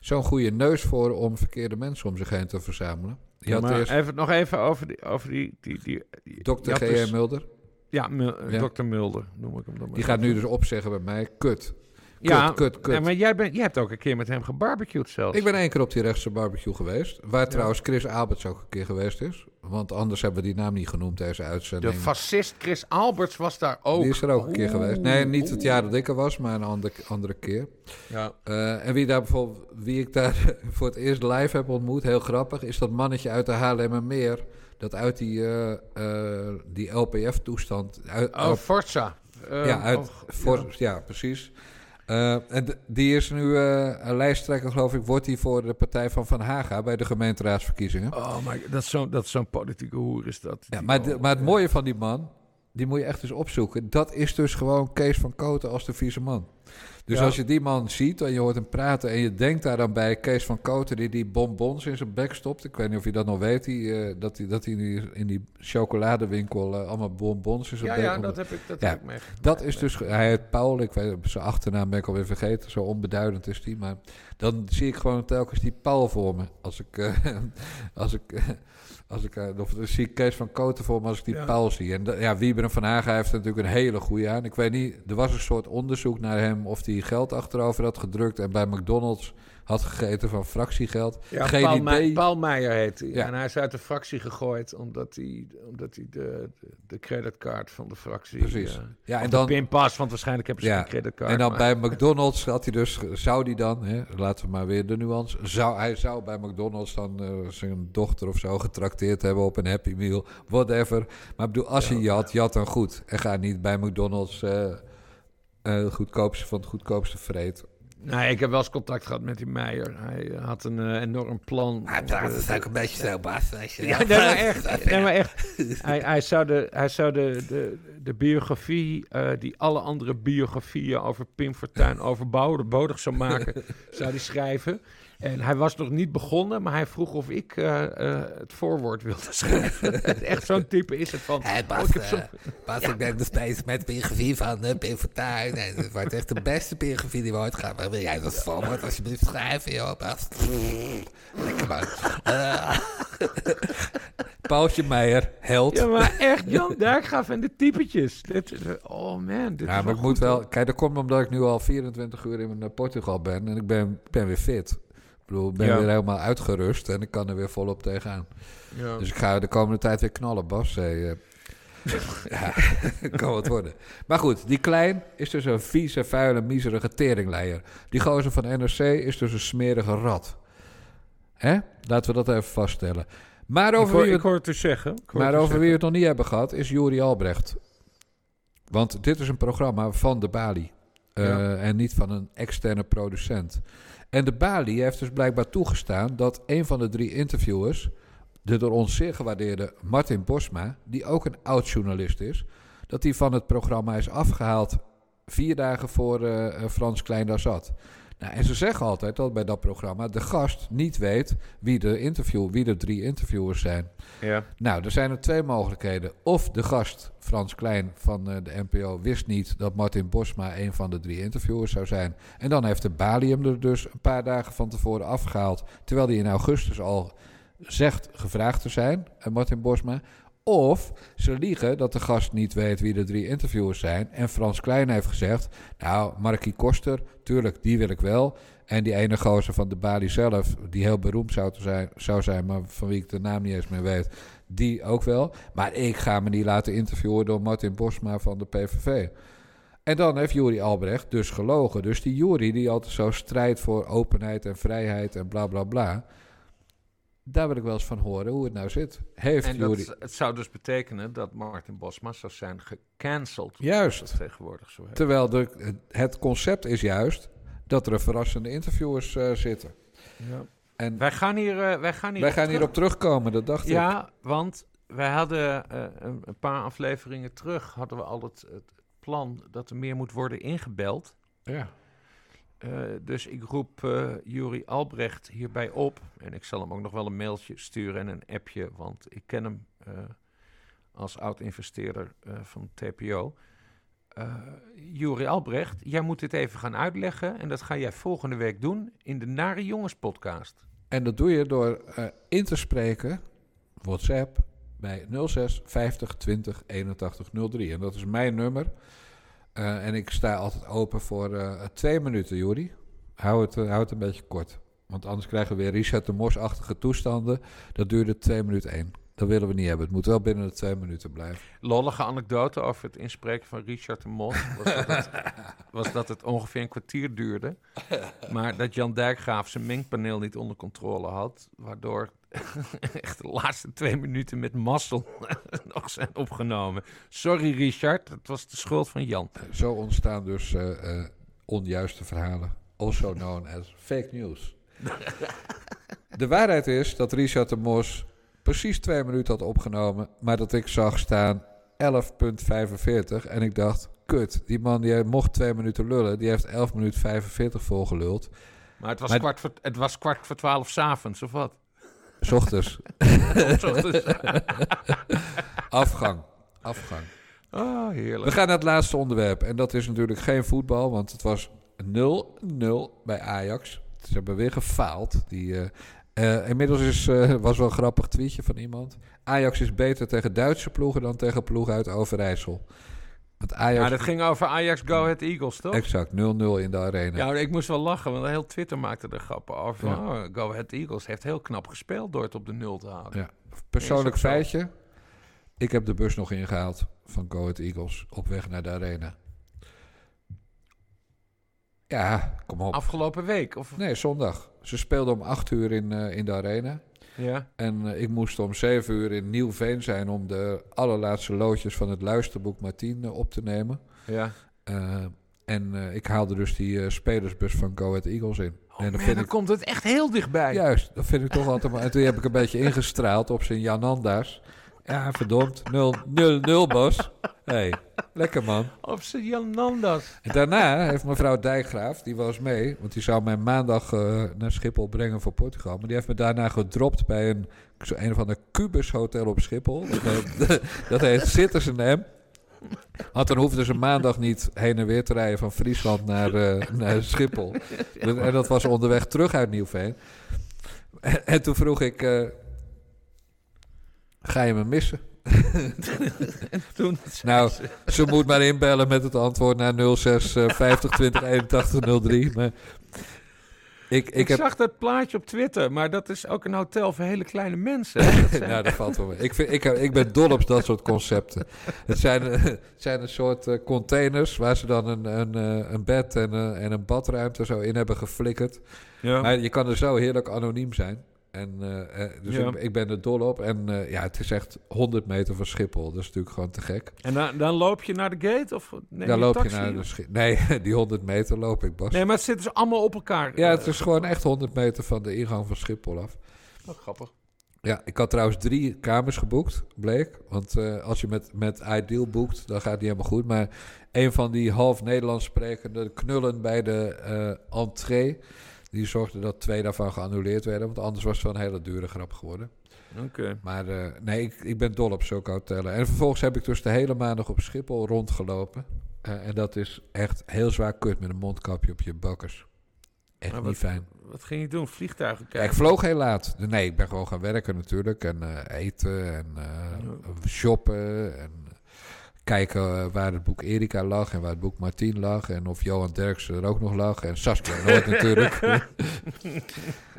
zo'n goede neus voor om verkeerde mensen om zich heen te verzamelen. Die Ja, had maar eerst even, nog even over die... Over die, die, die, die Dr. G.M. dus- Mulder. Ja, Mul- Ja. Dr. Mulder noem ik hem dan maar. Die gaat nu dus opzeggen bij mij. Kut. Ja, kut, kut. ja, maar jij, bent, jij hebt ook een keer met hem gebarbecued zelfs. Ik ben één keer op die rechtse barbecue geweest. Waar trouwens Chris Alberts ook een keer geweest is. Want anders hebben we die naam niet genoemd, deze uitzending. De fascist Chris Alberts was daar ook. Die is er ook een keer geweest. Nee, niet het jaar dat ik er was, maar een andere, andere keer. Ja. Eh, en wie, daar bijvoorbeeld, wie ik daar *laughs* voor het eerst live heb ontmoet, heel grappig, is dat mannetje uit de Haarlemmermeer. Dat uit die, eh, eh, die LPF-toestand... Uit, Oh, Forza. Ja, uit, oh, voor, ja. precies. Eh, en die is nu een lijsttrekker, geloof ik, wordt hij voor de partij van Van Haga bij de gemeenteraadsverkiezingen. Oh, maar dat is zo'n dat is zo'n politieke hoer is dat. Ja, maar, de- maar het mooie van die man, die moet je echt eens opzoeken. Dat is dus gewoon Kees van Koten als de vieze man. Dus Ja. als je die man ziet en je hoort hem praten en je denkt daar dan bij Kees van Koten die die bonbons in zijn bek stopt. Ik weet niet of je dat nog weet, die, eh, dat hij dat in die, in die chocoladewinkel eh, allemaal bonbons in zijn Ja, bek ja, dat heb ik, dat Ja, heb ik meegemaakt. Dat is dus, hij heet Paul, ik weet zijn achternaam ben ik alweer vergeten, zo onbeduidend is die. Maar dan zie ik gewoon telkens die Paul voor me. Als ik, eh, *laughs* als ik, als ik, eh, of dan zie ik Kees van Koten voor me als ik die Ja. Zie. En ja, Wieberen van Haga heeft er natuurlijk een hele goede aan. Ik weet niet, er was een soort onderzoek naar hem of hij geld achterover had gedrukt. En bij McDonald's had gegeten van fractiegeld. Ja, Geen Paul, idee. Paul Meijer heet hij. Ja. En hij is uit de fractie gegooid omdat hij, omdat hij de, de, de creditcard van de fractie... Precies. eh, Ja, en de dan- pinpas, want waarschijnlijk hebben ze Ja, geen creditcard. En dan maar- bij McDonald's had hij dus, zou hij dan, hè, laten we maar weer de nuance, zou, hij zou bij McDonald's dan eh, zijn dochter of zo getrakteerd hebben op een Happy Meal, whatever. Maar ik bedoel, als je jat, jat dan goed. En ga niet bij McDonald's eh, goedkoopste van het goedkoopste vreet. Nee, ik heb wel eens contact gehad met die Meijer. Hij had een eh, enorm plan. Hij praat dus ook een beetje zo, Bas. je Ja, nee, maar echt. *laughs* Nee, maar echt. Hij, hij zou de, hij zou de, de, de biografie eh, die alle andere biografieën over Pim Fortuyn overbodig zou maken, *laughs* zou hij schrijven. En hij was nog niet begonnen, maar hij vroeg of ik eh, eh, het voorwoord wilde *laughs* schrijven. *laughs* echt zo'n type is het van... Hé, oh, Bas, ik heb zo- eh, Bas, ik ben nog steeds met biografie van uh, Pim Fortuyn. En het wordt echt de beste biografie die we ooit gaan. Maar wil jij dat voorwoord alsjeblieft schrijven, joh, Bas? Lekker man. Eh. *laughs* Paultje Meijer, held. Ja, maar echt, Jan Dijkgraaf en de typetjes. Dit, oh man, dit Ja, is maar ik moet wel... Kijk, dat komt omdat ik nu al 24 uur in eh, Portugal ben. En ik ben, ben weer fit. Ik bedoel, ik ben Ja. weer helemaal uitgerust. En ik kan er weer volop tegenaan. Ja. Dus ik ga de komende tijd weer knallen, Bas. Hey, eh. *laughs* ja, *laughs* kan wat worden. Maar goed, die Klein is dus een vieze, vuile, miserige teringleier. Die gozer van NRC is dus een smerige rat. Hè? Laten we dat even vaststellen. Maar over hoor, wie we het zeggen. Maar het over wie we het nog niet hebben gehad, is Juri Albrecht. Want dit is een programma van de Bali. eh, Ja. En niet van een externe producent. En de Bali heeft dus blijkbaar toegestaan dat een van de drie interviewers, de door ons zeer gewaardeerde Martin Bosma, die ook een oud journalist is, dat die van het programma is afgehaald vier dagen voor eh, Frans Klein daar zat. Nou, en ze zeggen altijd dat bij dat programma de gast niet weet wie de, interview, wie de drie interviewers zijn. Ja. Nou, er zijn er twee mogelijkheden. Of de gast, Frans Klein van eh, de NPO, wist niet dat Martin Bosma een van de drie interviewers zou zijn. En dan heeft de Bali hem er dus een paar dagen van tevoren afgehaald. Terwijl hij in augustus al zegt gevraagd te zijn, Martin Bosma. Of ze liegen dat de gast niet weet wie de drie interviewers zijn. En Frans Klein heeft gezegd: Nou, Markie Koster, tuurlijk, die wil ik wel. En die ene gozer van de Bali zelf, die heel beroemd zou, zijn, zou zijn, maar van wie ik de naam niet eens meer weet, die ook wel. Maar ik ga me niet laten interviewen door Martin Bosma van de PVV. En dan heeft Juri Albrecht dus gelogen. Dus die Juri, die altijd zo strijdt voor openheid en vrijheid en bla bla bla. Daar wil ik wel eens van horen hoe het nou zit. Heeft En dat, het zou dus betekenen dat Martin Bosma zou zijn gecanceld. Juist. tegenwoordig zo heet. Terwijl de, het concept is juist dat er verrassende interviewers eh, zitten. Ja. En Wij gaan hier, eh, wij gaan hier wij op gaan terug. hierop terugkomen, dat dacht ik. Ja, want wij hadden eh, een, een paar afleveringen terug hadden we al het, het plan dat er meer moet worden ingebeld. Ja. Eh, dus ik roep eh Juri Albrecht hierbij op. En ik zal hem ook nog wel een mailtje sturen en een appje, want ik ken hem eh, als oud-investeerder van TPO. Juri Albrecht, jij moet dit even gaan uitleggen en dat ga jij volgende week doen in de Nare Jongens podcast. En dat doe je door in te spreken, WhatsApp, bij 06 50 20 81 03. En dat is mijn nummer. Eh, en ik sta altijd open voor eh, twee minuten, Juri. Hou het, eh, hou het een beetje kort. Want anders krijgen we weer Richard de Mos-achtige toestanden. Dat duurde twee minuten één. Dat willen we niet hebben. Het moet wel binnen de twee minuten blijven. Lollige anekdote over het inspreken van Richard de Mos was dat het, *laughs* was dat het ongeveer een kwartier duurde. Maar dat Jan Dijkgraaf zijn mengpaneel niet onder controle had, waardoor *laughs* echt de laatste twee minuten met mazzel *laughs* nog zijn opgenomen. Sorry Richard, het was de schuld van Jan. Zo ontstaan dus eh, eh, onjuiste verhalen. Also known as fake news. *laughs* De waarheid is dat Richard de Mos precies twee minuten had opgenomen, maar dat ik zag staan 11.45 en ik dacht, kut, die man die mocht twee minuten lullen, die heeft 11 minuten 45 volgeluld. Maar het was, Maar- kwart, voor, het was kwart voor twaalf s'avonds, of wat? Ochtends. *laughs* *laughs* Afgang. Afgang. Oh, heerlijk. We gaan naar het laatste onderwerp. En dat is natuurlijk geen voetbal, want het was 0-0 bij Ajax. Ze hebben weer gefaald. Die, eh, eh, inmiddels is, eh, was wel een grappig tweetje van iemand. Ajax is beter tegen Duitse ploegen dan tegen ploegen uit Overijssel. Want Ajax... Ja, dat ging over Ajax Go Ahead Eagles, toch? Exact, 0-0 in de arena. Ja, ik moest wel lachen, want heel Twitter maakte er grappen over. Ja. Oh, Go Ahead Eagles heeft heel knap gespeeld door het op de nul te houden. Ja. Persoonlijk zo. feitje. Ik heb de bus nog ingehaald van Go Ahead Eagles op weg naar de arena. Ja, kom op. Afgelopen week? Of... Nee, zondag. Ze speelden om 8 uur in, eh, in de arena. Ja. En eh, ik moest om 7 uur in Nieuwveen zijn om de allerlaatste loodjes van het luisterboek Martien eh, op te nemen. Ja. Eh, en ik haalde dus die spelersbus van Go Ahead Eagles in. en En dat vind dan ik komt het echt heel dichtbij. Juist, dat vind ik toch altijd... Maar en toen heb ik een beetje ingestraald op zijn Jananda's. Ja, verdomd. 0-0, Bos. hey, lekker man. Op Janandas. En daarna heeft mevrouw Dijkgraaf, die was mee... want die zou mij maandag eh, naar Schiphol brengen voor Portugal... maar die heeft me daarna gedropt bij een, zo een of ander Cubus hotel op Schiphol. Dat heet, *laughs* dat heet Citizen. Want dan hoefden ze maandag niet heen en weer te rijden van Friesland naar, eh, naar Schiphol. *laughs* En dat was onderweg terug uit Nieuwveen. En, en toen vroeg ik, eh, ga je me missen? *laughs* toen nou, ze moet maar inbellen met het antwoord naar 06 eh, 50 20 81 03. Maar ik, ik, Ik, heb... zag dat plaatje op Twitter, maar dat is ook een hotel voor hele kleine mensen. hè? *laughs* Dat zijn- nou, dat valt wel mee. Ik, vind, ik, ik ben dol op dat soort concepten. Het zijn, eh, het zijn een soort eh, containers waar ze dan een, een, eh, een bed en, en een badruimte zo in hebben geflikkerd. Ja. Maar je kan er zo heerlijk anoniem zijn. En, eh, eh, dus Ja. ik, ik ben er dol op. En eh, ja, het is echt 100 meter van Schiphol. Dat is natuurlijk gewoon te gek. En dan, dan loop je naar de gate? Of neem je loop je naar de Schi- Nee, *laughs* die 100 meter loop ik, Bas. Nee, maar het zitten ze allemaal op elkaar. Ja, het is gewoon echt 100 meter van de ingang van Schiphol af. oh, grappig. Ja, ik had trouwens drie kamers geboekt, bleek. Want als je met, met Ideal boekt, dan gaat niet helemaal goed. Maar een van die half Nederlands sprekende knullen bij de entree... die zorgde dat twee daarvan geannuleerd werden. Want anders was het wel een hele dure grap geworden. Oké. Maar eh, nee, ik, ik ben dol op zulke hotellen. En vervolgens heb ik dus de hele maandag op Schiphol rondgelopen. Eh, en dat is echt heel zwaar kut met een mondkapje op je bakkers. Echt Maar niet fijn. Wat ging je doen? Vliegtuigen Ja, kijken? ik vloog heel laat. Nee, ik ben gewoon gaan werken natuurlijk. En eh, eten en shoppen. En kijken waar het boek Erika lag en waar het boek Martien lag. En of Johan Derksen er ook nog lag. En Saskia Noord *laughs* natuurlijk.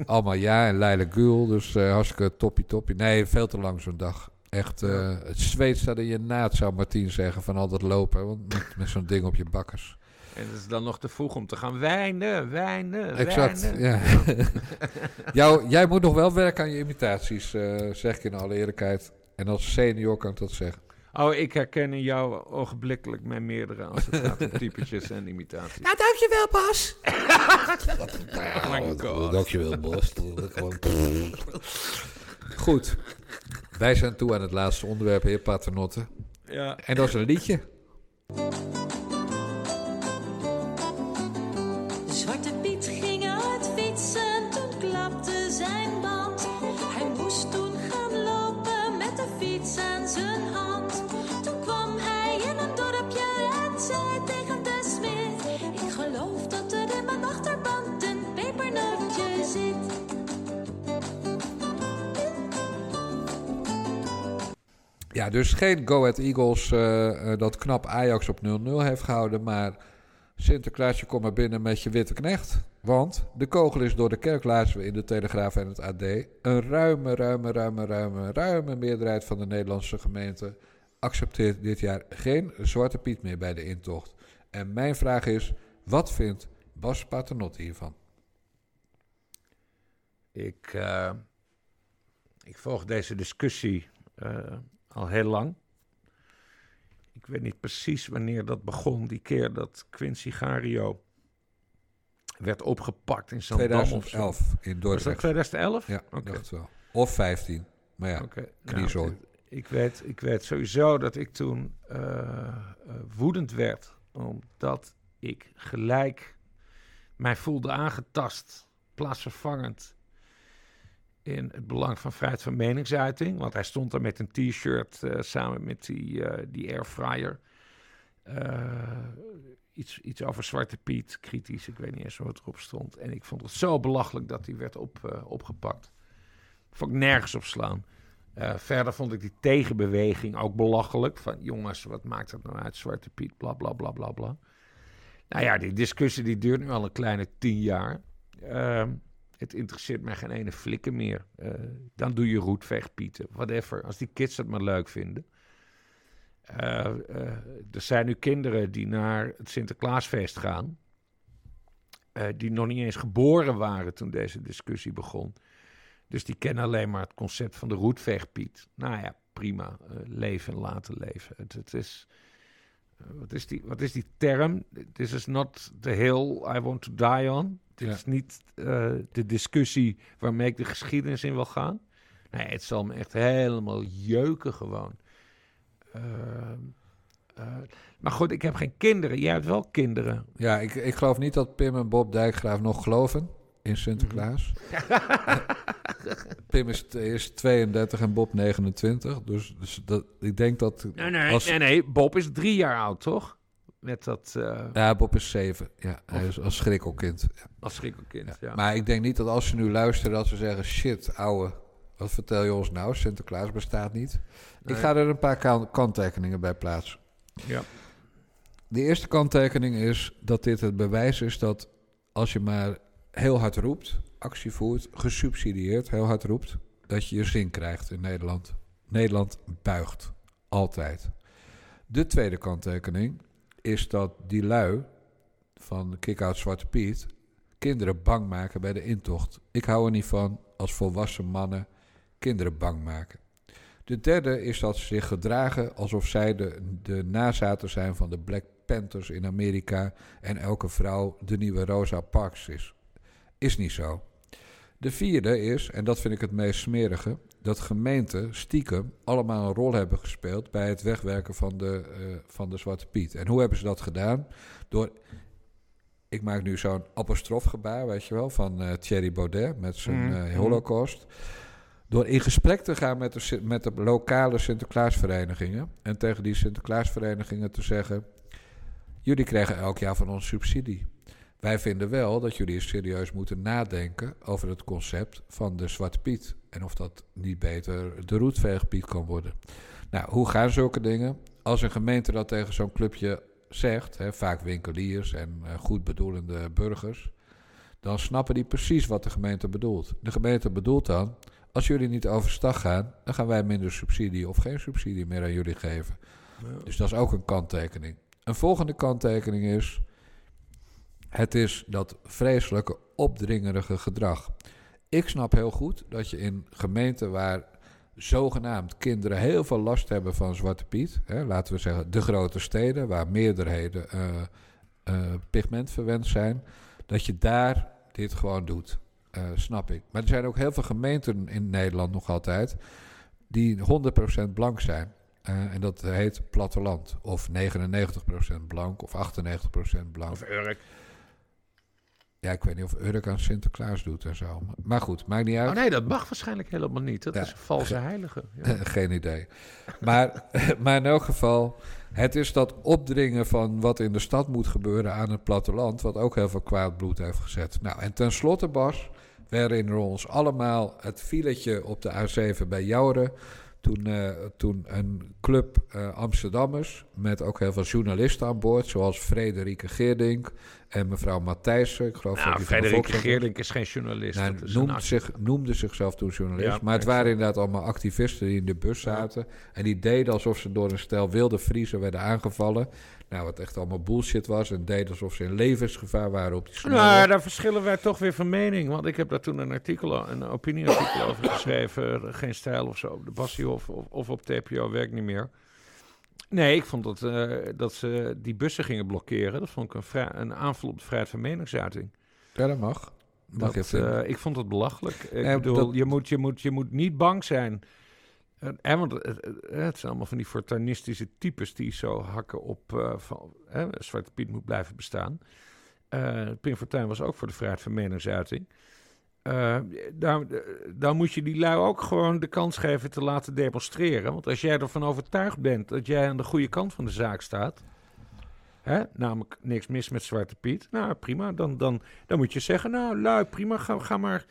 Allemaal ja. En Leila Gul. Dus eh hartstikke toppie toppie. Nee, veel te lang zo'n dag. Echt, eh, het zweet staat in je naad, zou Martien zeggen, van al dat lopen. Want met, met zo'n ding op je bakkers. En het is dan nog te vroeg om te gaan wijnen, wijnen, Exact, wijnen. ja. *laughs* Jou, jij moet nog wel werken aan je imitaties, eh, zeg ik in alle eerlijkheid. En als senior kan ik dat zeggen. Oh, ik herken in jou ogenblikkelijk mijn meerdere als het gaat om typetjes en imitaties. Nou, dankjewel, Bas. *laughs* Oh my god. Dankjewel, Bas. Goed. Wij zijn toe aan het laatste onderwerp, heer Paternotte. Ja. En dat is een liedje. Ja, dus geen Go Ahead Eagles eh, eh, dat knap Ajax op 0-0 heeft gehouden. Maar Sinterklaasje, kom maar binnen met je witte knecht. Want de kogel is door de kerk, lazen we in de Telegraaf en het AD. Een ruime, ruime, ruime, ruime, ruime meerderheid van de Nederlandse gemeenten accepteert dit jaar geen Zwarte Piet meer bij de intocht. En mijn vraag is, wat vindt Bas Paternotte hiervan? Ik, eh, ik volg deze discussie al heel lang. Ik weet niet precies wanneer dat begon. Die keer dat Quincy Gario werd opgepakt in zo'n dam of zo. 2011 in Was Dordrecht. dat 2011? Ja, Oké. dacht wel. Of 15. Maar ja, Oké, kniezooi. nou, ik, weet, ik weet sowieso dat ik toen eh, eh, woedend werd. Omdat ik gelijk mij voelde aangetast, plaatsvervangend. In het belang van vrijheid van meningsuiting. Want hij stond daar met een t-shirt eh, samen met die, eh, die airfryer. Eh, iets, iets over Zwarte Piet, kritisch. Ik weet niet eens wat erop stond. En ik vond het zo belachelijk dat hij werd op, opgepakt. Vond ik nergens op slaan. Verder vond ik die tegenbeweging ook belachelijk. Van jongens, wat maakt dat nou uit, Zwarte Piet, bla bla bla bla bla. Nou ja, die discussie die duurt nu al een kleine tien jaar. Ehm, het interesseert mij geen ene flikker meer. Eh, dan doe je roetveegpieten, whatever. Als die kids het maar leuk vinden. Eh, eh, er zijn nu kinderen die naar het Sinterklaasfeest gaan. die nog niet eens geboren waren toen deze discussie begon. Dus die kennen alleen maar het concept van de roetveegpiet. Nou ja, prima. leven en laten leven. Het, het is, wat, is die, wat is die term? This is not the hill I want to die on. Dit Ja. is niet eh, de discussie waarmee ik de geschiedenis in wil gaan. Nee, het zal me echt helemaal jeuken gewoon. Ehm, eh, maar goed, ik heb geen kinderen. Jij hebt wel kinderen. Ja, ik, ik geloof niet dat Pim en Bob Dijkgraaf nog geloven in Sinterklaas. Pim is, is 32 en Bob 29. Dus, dus dat, ik denk dat... Nee, nee, als- nee, nee. Bob is drie jaar oud, toch? Met dat eh, Ja, Bob is 7. Ja, hij is als schrikkelkind. Ja. als schrikkelkind. Ja. Maar ik denk niet dat als ze nu luisteren dat ze zeggen... Shit, ouwe, wat vertel je ons nou? Sinterklaas bestaat niet. Nee. Ik ga er een paar kan- kanttekeningen bij plaatsen. Ja. De eerste kanttekening is dat dit het bewijs is dat als je maar heel hard roept, actie voert, gesubsidieerd, heel hard roept, dat je je zin krijgt in Nederland. Nederland buigt. Altijd. De tweede kanttekening is dat die lui van Kick-Out Zwarte Piet kinderen bang maken bij de intocht. Ik hou er niet van als volwassen mannen kinderen bang maken. De derde is dat ze zich gedragen alsof zij de, de nazaten zijn van de Black Panthers in Amerika en elke vrouw de nieuwe Rosa Parks is. Is niet zo. De vierde is, en dat vind ik het meest smerige, dat gemeenten stiekem allemaal een rol hebben gespeeld bij het wegwerken van de, eh, van de Zwarte Piet. En hoe hebben ze dat gedaan? Door, ik maak nu zo'n apostrofgebaar, weet je wel, van eh, Thierry Baudet met zijn Mm, eh, holocaust. Door in gesprek te gaan met de, met de lokale Sinterklaasverenigingen. En tegen die Sinterklaasverenigingen te zeggen: Jullie krijgen elk jaar van ons subsidie. Wij vinden wel dat jullie serieus moeten nadenken over het concept van de Zwarte Piet. En of dat niet beter de roetveegpiet kan worden. Nou, hoe gaan zulke dingen? Als een gemeente dat tegen zo'n clubje zegt, hè, vaak winkeliers en eh, goed bedoelende burgers, dan snappen die precies wat de gemeente bedoelt. De gemeente bedoelt dan, als jullie niet overstag gaan, dan gaan wij minder subsidie of geen subsidie meer aan jullie geven. Dus dat is ook een kanttekening. Een volgende kanttekening is, het is dat vreselijke opdringerige gedrag. Ik snap heel goed dat je in gemeenten waar zogenaamd kinderen heel veel last hebben van Zwarte Piet, hè, laten we zeggen de grote steden waar meerderheden eh, eh, pigmentverwend zijn, dat je daar dit gewoon doet. Eh, snap ik. Maar er zijn ook heel veel gemeenten in Nederland nog altijd die 100% blank zijn. En dat heet platteland. Of 99% blank of 98% blank. Of Urk. Ja, ik weet niet of Urk aan Sinterklaas doet en zo. Maar goed, maakt niet uit. Oh nee, dat mag waarschijnlijk helemaal niet. Dat Ja. is een valse heilige. *laughs* Ja. Geen idee. Maar, *laughs* maar in elk geval, het is dat opdringen van wat in de stad moet gebeuren aan het platteland, wat ook heel veel kwaad bloed heeft gezet. Nou, en tenslotte, Bas, we herinneren ons allemaal het filetje op de A7 bij Jouren. Toen, eh, toen een club eh, Amsterdammers met ook heel veel journalisten aan boord, zoals Frederike Geerdink en mevrouw Matthijssen. Ik geloof dat Nou, die van de Frederik Volkskrant- Geerlink is geen journalist. dat is een noemde, zich, noemde zichzelf toen journalist. Ja, maar het waren inderdaad allemaal activisten die in de bus zaten. En die deden alsof ze door een stel wilde Friesen werden aangevallen. Nou, wat echt allemaal bullshit was. En deden alsof ze in levensgevaar waren op die snelweg. Nou, daar verschillen wij toch weer van mening. Want ik heb daar toen een artikel, een opinieartikel *coughs* over geschreven. Geen stijl of zo. Op de Bassie of, of, of op TPO werkt niet meer. Nee, ik vond dat, eh, dat ze die bussen gingen blokkeren. Dat vond ik een, vrij- een aanval op de vrijheid van meningsuiting. Ja, dat mag. Dat, eh, ik vond het belachelijk. Ik bedoel, dat- je, moet, je, moet, je moet niet bang zijn. Hè, want het, zijn allemaal van die fortuinistische types die zo hakken op... eh, van, hè, Zwarte Piet moet blijven bestaan. Eh Pim Fortuyn was ook voor de vrijheid van meningsuiting. Eh, daar, dan moet je die lui ook gewoon de kans geven te laten demonstreren. Want als jij ervan overtuigd bent dat jij aan de goede kant van de zaak staat... Hè? Namelijk niks mis met Zwarte Piet. Nou, prima. Dan, dan, dan moet je zeggen, nou, lui, prima. Ga, ga, maar,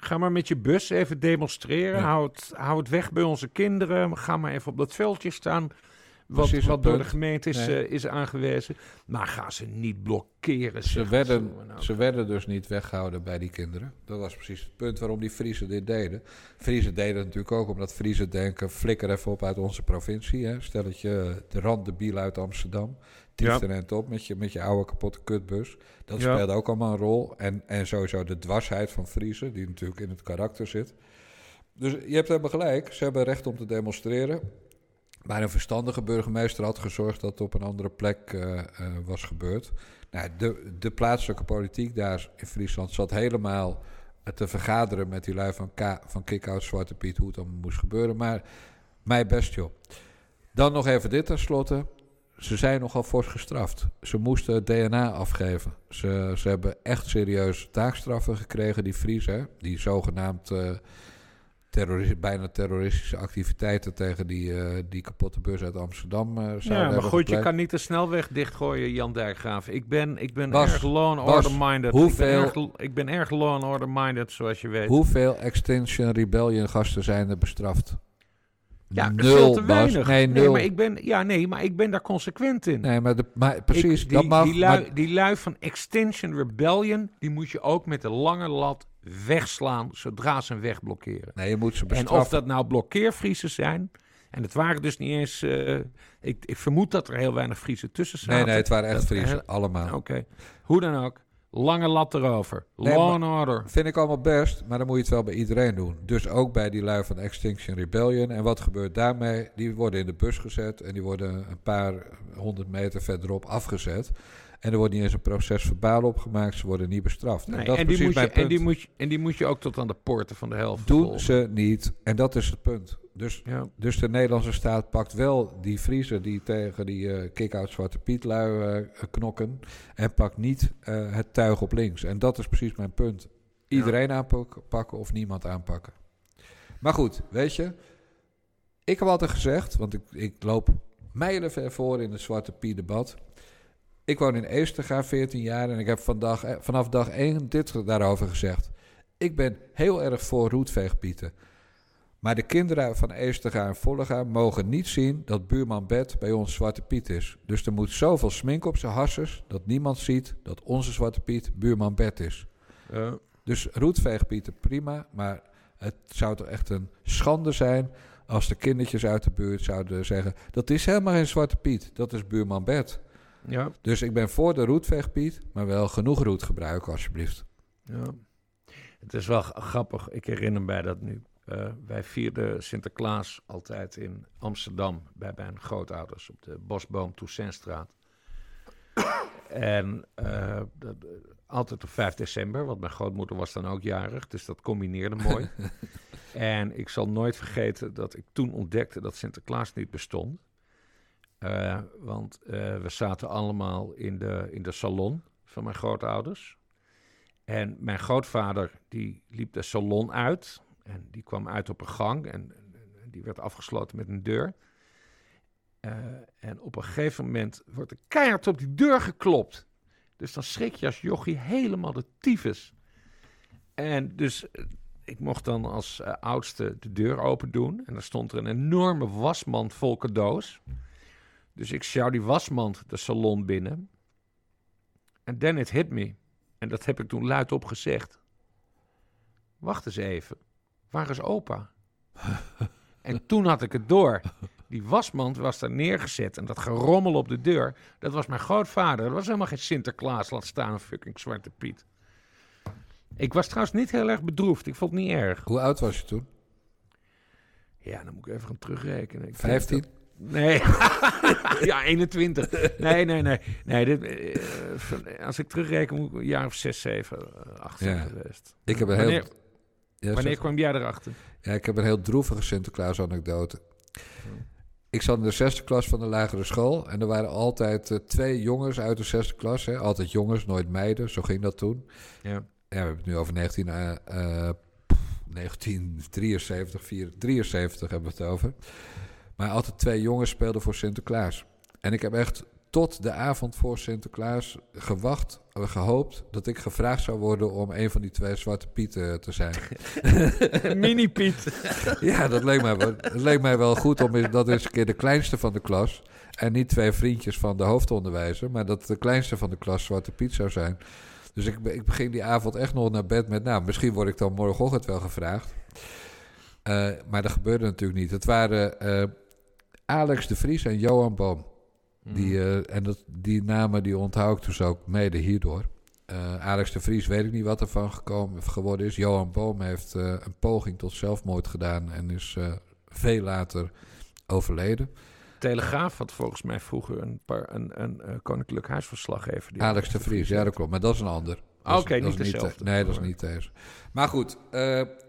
Ga maar met je bus even demonstreren. Ja. Hou, het, weg bij onze kinderen. Ga maar even op dat veldje staan. Wat, Precies wat door de gemeente is, Nee. eh, is aangewezen. Maar ga ze niet blokkeren. Ze werden, nou- ze werden dus niet weggehouden bij die kinderen. Dat was precies het punt waarom die Friesen dit deden. Friesen deden het natuurlijk ook omdat Friesen denken... flikker even op uit onze provincie. Hè. Stel dat je de rand de biel uit Amsterdam... tieft Ja. op met je, met je oude kapotte kutbus. Dat Ja. speelde ook allemaal een rol. En, en sowieso de dwarsheid van Friesen... die natuurlijk in het karakter zit. Dus je hebt helemaal gelijk. Ze hebben recht om te demonstreren. Maar een verstandige burgemeester had gezorgd dat het op een andere plek eh, eh, was gebeurd. Nou, de, de plaatselijke politiek daar in Friesland zat helemaal eh, te vergaderen met die lui van, K, van Kick-Out Zwarte Piet, hoe het allemaal moest gebeuren. Maar mij best joh. Dan nog even dit tenslotte. Ze zijn nogal fors gestraft. Ze moesten het DNA afgeven. Ze, ze hebben echt serieus taakstraffen gekregen, die Friesen. Die zogenaamd eh, bijna terroristische activiteiten tegen die, eh, die kapotte bus uit Amsterdam eh zouden Ja, maar goed, je kan niet de snelweg dichtgooien, Jan Dijkgraaf. Ik ben, ik ben Bas, erg law and Bas, order minded. hoeveel- Ik ben, erg, ik ben erg law and order minded, zoals je weet. Hoeveel Extinction Rebellion gasten zijn er bestraft? Ja, nul, veel te weinig. Nee, nul. maar ik ben, ja, nee, maar ik ben daar consequent in. Nee, maar, de, maar precies, Ik- die, dat mag. Die lui, maar- die lui van Extinction Rebellion, die moet je ook met de lange lat wegslaan zodra ze een weg blokkeren. nee, je moet ze En bestraffen. of dat nou blokkeervriezen zijn, en het waren dus niet eens... eh, ik, ik vermoed dat er heel weinig Friesen tussen zaten. nee, nee, het waren echt Friesen, eh, allemaal. Oké, hoe dan ook. Lange lat erover. Nee, Law and order. Vind ik allemaal best, maar dan moet je het wel bij iedereen doen. Dus ook bij die lui van Extinction Rebellion. En wat gebeurt daarmee? Die worden in de bus gezet en die worden een paar honderd meter verderop afgezet. En er wordt niet eens een proces verbaal opgemaakt, ze worden niet bestraft. Nee, en dat en, die precies moet je, mijn en, punt. die moet je, en die moet je ook tot aan de poorten van de helft doen volgen. ze niet. En dat is het punt. Dus, Ja. dus de Nederlandse staat pakt wel die Friesen die tegen die eh kick-out Zwarte Piet lui eh, knokken. En pakt niet eh, het tuig op links. En dat is precies mijn punt. Iedereen aanpakken of niemand aanpakken. Maar goed, weet je. Ik heb altijd gezegd, want ik, ik loop mijlenver voor in het Zwarte Piet debat. Ik woon in Eesterga 14 jaar en ik heb vandaag, vanaf dag 1 dit daarover gezegd. Ik ben heel erg voor roetveegpieten. Maar de kinderen van Eesterga en Vollega mogen niet zien dat buurman Bet bij ons Zwarte Piet is. Dus er moet zoveel smink op zijn hassers dat niemand ziet dat onze Zwarte Piet buurman Bet is. Ja. Dus roetveegpieten prima, maar het zou toch echt een schande zijn als de kindertjes uit de buurt zouden zeggen... dat is helemaal geen Zwarte Piet, dat is buurman Bet. Ja. Dus ik ben voor de roetveegpiet, maar wel genoeg roet gebruiken alsjeblieft. Ja. Het is wel grappig. Ik herinner mij dat nu. Eh, wij vierden Sinterklaas altijd in Amsterdam bij mijn grootouders op de Bosboom Toussaintstraat. en eh, dat, eh, altijd op 5 december, want mijn grootmoeder was dan ook jarig, dus dat combineerde mooi. *laughs* en ik zal nooit vergeten dat ik toen ontdekte dat Sinterklaas niet bestond. Want we zaten allemaal in de, in de salon van mijn grootouders. En mijn grootvader die liep de salon uit. En die kwam uit op een gang. En, en- die werd afgesloten met een deur. Eh, en op een gegeven moment wordt er keihard op die deur geklopt. Dus dan schrik je als jochie helemaal de tyfus. En dus eh, ik mocht dan als eh, oudste de deur open doen. En dan stond er een enorme wasmand vol cadeaus. Dus ik sjouw die wasmand de salon binnen. En then it hit me. En dat heb ik toen luidop gezegd. Wacht eens even. Waar is opa? en toen had ik het door. Die wasmand was daar neergezet. En dat gerommel op de deur, dat was mijn grootvader. Dat was helemaal geen Sinterklaas, laat staan een fucking Zwarte Piet. Ik was trouwens niet heel erg bedroefd. Ik vond het niet erg. Hoe oud was je toen? Ja, dan moet ik even gaan terugrekenen. Ik denk 15? dat- Nee. *laughs* ja, 21. Nee, nee, nee. nee dit, eh, als ik terugreken moet ik een jaar of 6, 7, 8 zijn Ja. geweest. Ik heb een heel... Wanneer, Ja, wanneer kwam jij erachter? Ja, ik heb een heel droevige Sinterklaas-anekdote. Ik zat in de zesde klas van de lagere school. En er waren altijd eh, twee jongens uit de zesde klas. Hè. Altijd jongens, nooit meiden. Zo ging dat toen. Ja. Ja, we hebben het nu over 19, eh, eh, pff, 1973, 4, 73 hebben we het over. Maar altijd twee jongens speelden voor Sinterklaas. En ik heb echt tot de avond voor Sinterklaas gewacht gehoopt dat ik gevraagd zou worden om een van die twee zwarte pieten te zijn. *laughs* Mini-Piet. ja, dat leek, mij wel, dat leek mij wel goed om dat eens een keer de kleinste van de klas. En niet twee vriendjes van de hoofdonderwijzer, maar dat de kleinste van de klas Zwarte Piet zou zijn. Dus ik, ik begin die avond echt nog naar bed met, nou, misschien word ik dan morgenochtend wel gevraagd. Eh, maar dat gebeurde natuurlijk niet. Het waren eh, Alex de Vries en Johan Boom. Die, eh, en dat, die namen die onthoud ik dus ook mede hierdoor. Eh, Alex de Vries weet ik niet wat ervan gekomen, geworden is. Johan Boom heeft eh, een poging tot zelfmoord gedaan en is veel later overleden. Telegraaf had volgens mij vroeger een, paar, een, een, koninklijk huisverslaggever. die Alex de Vries, ja dat klopt. Maar dat is een ander. Oké, niet dezelfde. Nee, dat is niet deze. Maar goed,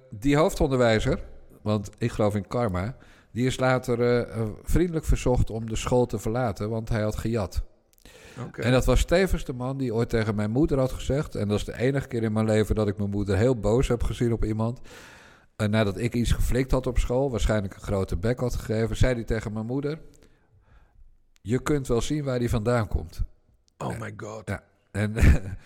die hoofdonderwijzer, want ik geloof in karma... die is later eh, eh, vriendelijk verzocht om de school te verlaten, want hij had gejat. En dat was tevens de man die ooit tegen mijn moeder had gezegd... en dat is de enige keer in mijn leven dat ik mijn moeder heel boos heb gezien op iemand... Nadat ik iets geflikt had op school, waarschijnlijk een grote bek had gegeven... zei hij tegen mijn moeder... je kunt wel zien waar die vandaan komt. Oh my god. Ja, en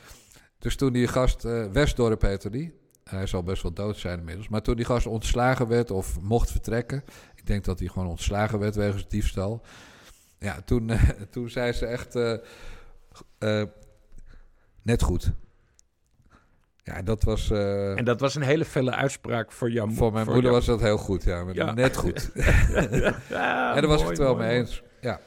*laughs* dus toen die gast, eh, Westdorp heette die, hij zal best wel dood zijn inmiddels, maar toen die gast ontslagen werd of mocht vertrekken, ik denk dat hij gewoon ontslagen werd wegens diefstal. Ja, toen, eh, *laughs* toen zei ze echt eh, eh, net goed. Ja, dat was. En dat was een hele felle uitspraak voor jouw mo- voor mijn moeder jou. was dat heel goed, ja. Net goed. *laughs* *laughs* Ja, en daar was ik het wel mooi, mee eens. Ja.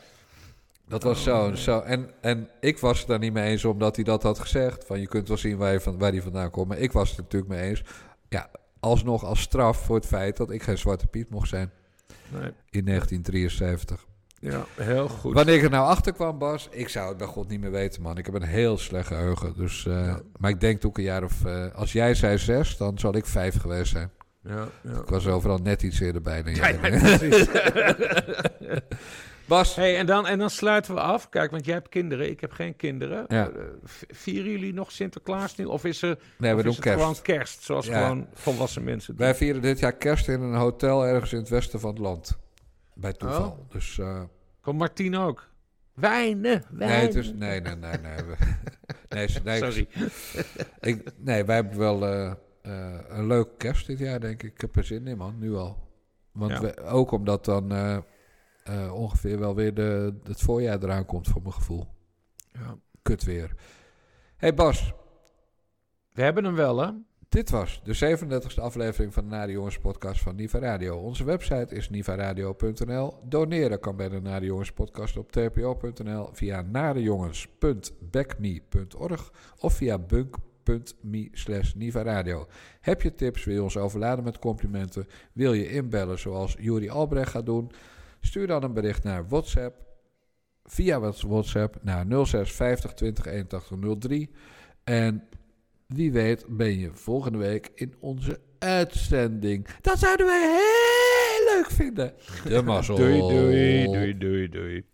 Dat was zo. zo. En, en ik was het daar niet mee eens omdat hij dat had gezegd. Van je kunt wel zien waar, je van, waar hij vandaan komt. Maar ik was het natuurlijk mee eens. Ja, alsnog als straf voor het feit dat ik geen Zwarte Piet mocht zijn. Nee. In 1973. Ja, heel goed. Wanneer ik er nou achter kwam, Bas, ik zou het bij God niet meer weten, man. Ik heb een heel slecht geheugen. Dus, eh, Maar ik denk ook een jaar of... eh, als jij zei zes, dan zal ik vijf geweest zijn. Ja, ja. Ik was overal net iets eerder bij dan Ja, jij. ja, precies. *laughs* Bas. Hey, en, dan, en dan sluiten we af. Kijk, want jij hebt kinderen, ik heb geen kinderen. Ja. Eh, vieren jullie nog Sinterklaas nu? Of is, er, Nee, we doen het kerst. gewoon kerst, zoals Ja. gewoon volwassen mensen doen? Wij vieren dit jaar kerst in een hotel ergens in het westen van het land. Bij toeval. Oh. Dus, eh, Komt Martien ook? Wijnen, nee, wijnen. het is, nee, nee, nee. Nee, *laughs* *laughs* nee, nee, Sorry. Ik, nee, wij hebben wel eh, een leuke kerst dit jaar, denk ik. Ik heb er zin in, man, nu al. Want Ja. we- ook omdat dan eh, ongeveer wel weer de, het voorjaar eraan komt, voor mijn gevoel. Ja. Kut weer. hey Bas, We hebben hem wel, hè? Dit was de 37e aflevering van de Nare Jongens podcast van Niva Radio. Onze website is nivaradio.nl. Doneren kan bij de Nare Jongens podcast op tpo.nl via narejongens.backme.org of via bunk.me slash nivaradio. Heb je tips, wil je ons overladen met complimenten, wil je inbellen zoals Juri Albrecht gaat doen, stuur dan een bericht naar WhatsApp via WhatsApp naar 06 50 20 81 03 en wie weet ben je volgende week in onze uitzending. Dat zouden wij heel leuk vinden. De mazzel. Doei, doei, doei, doei, doei.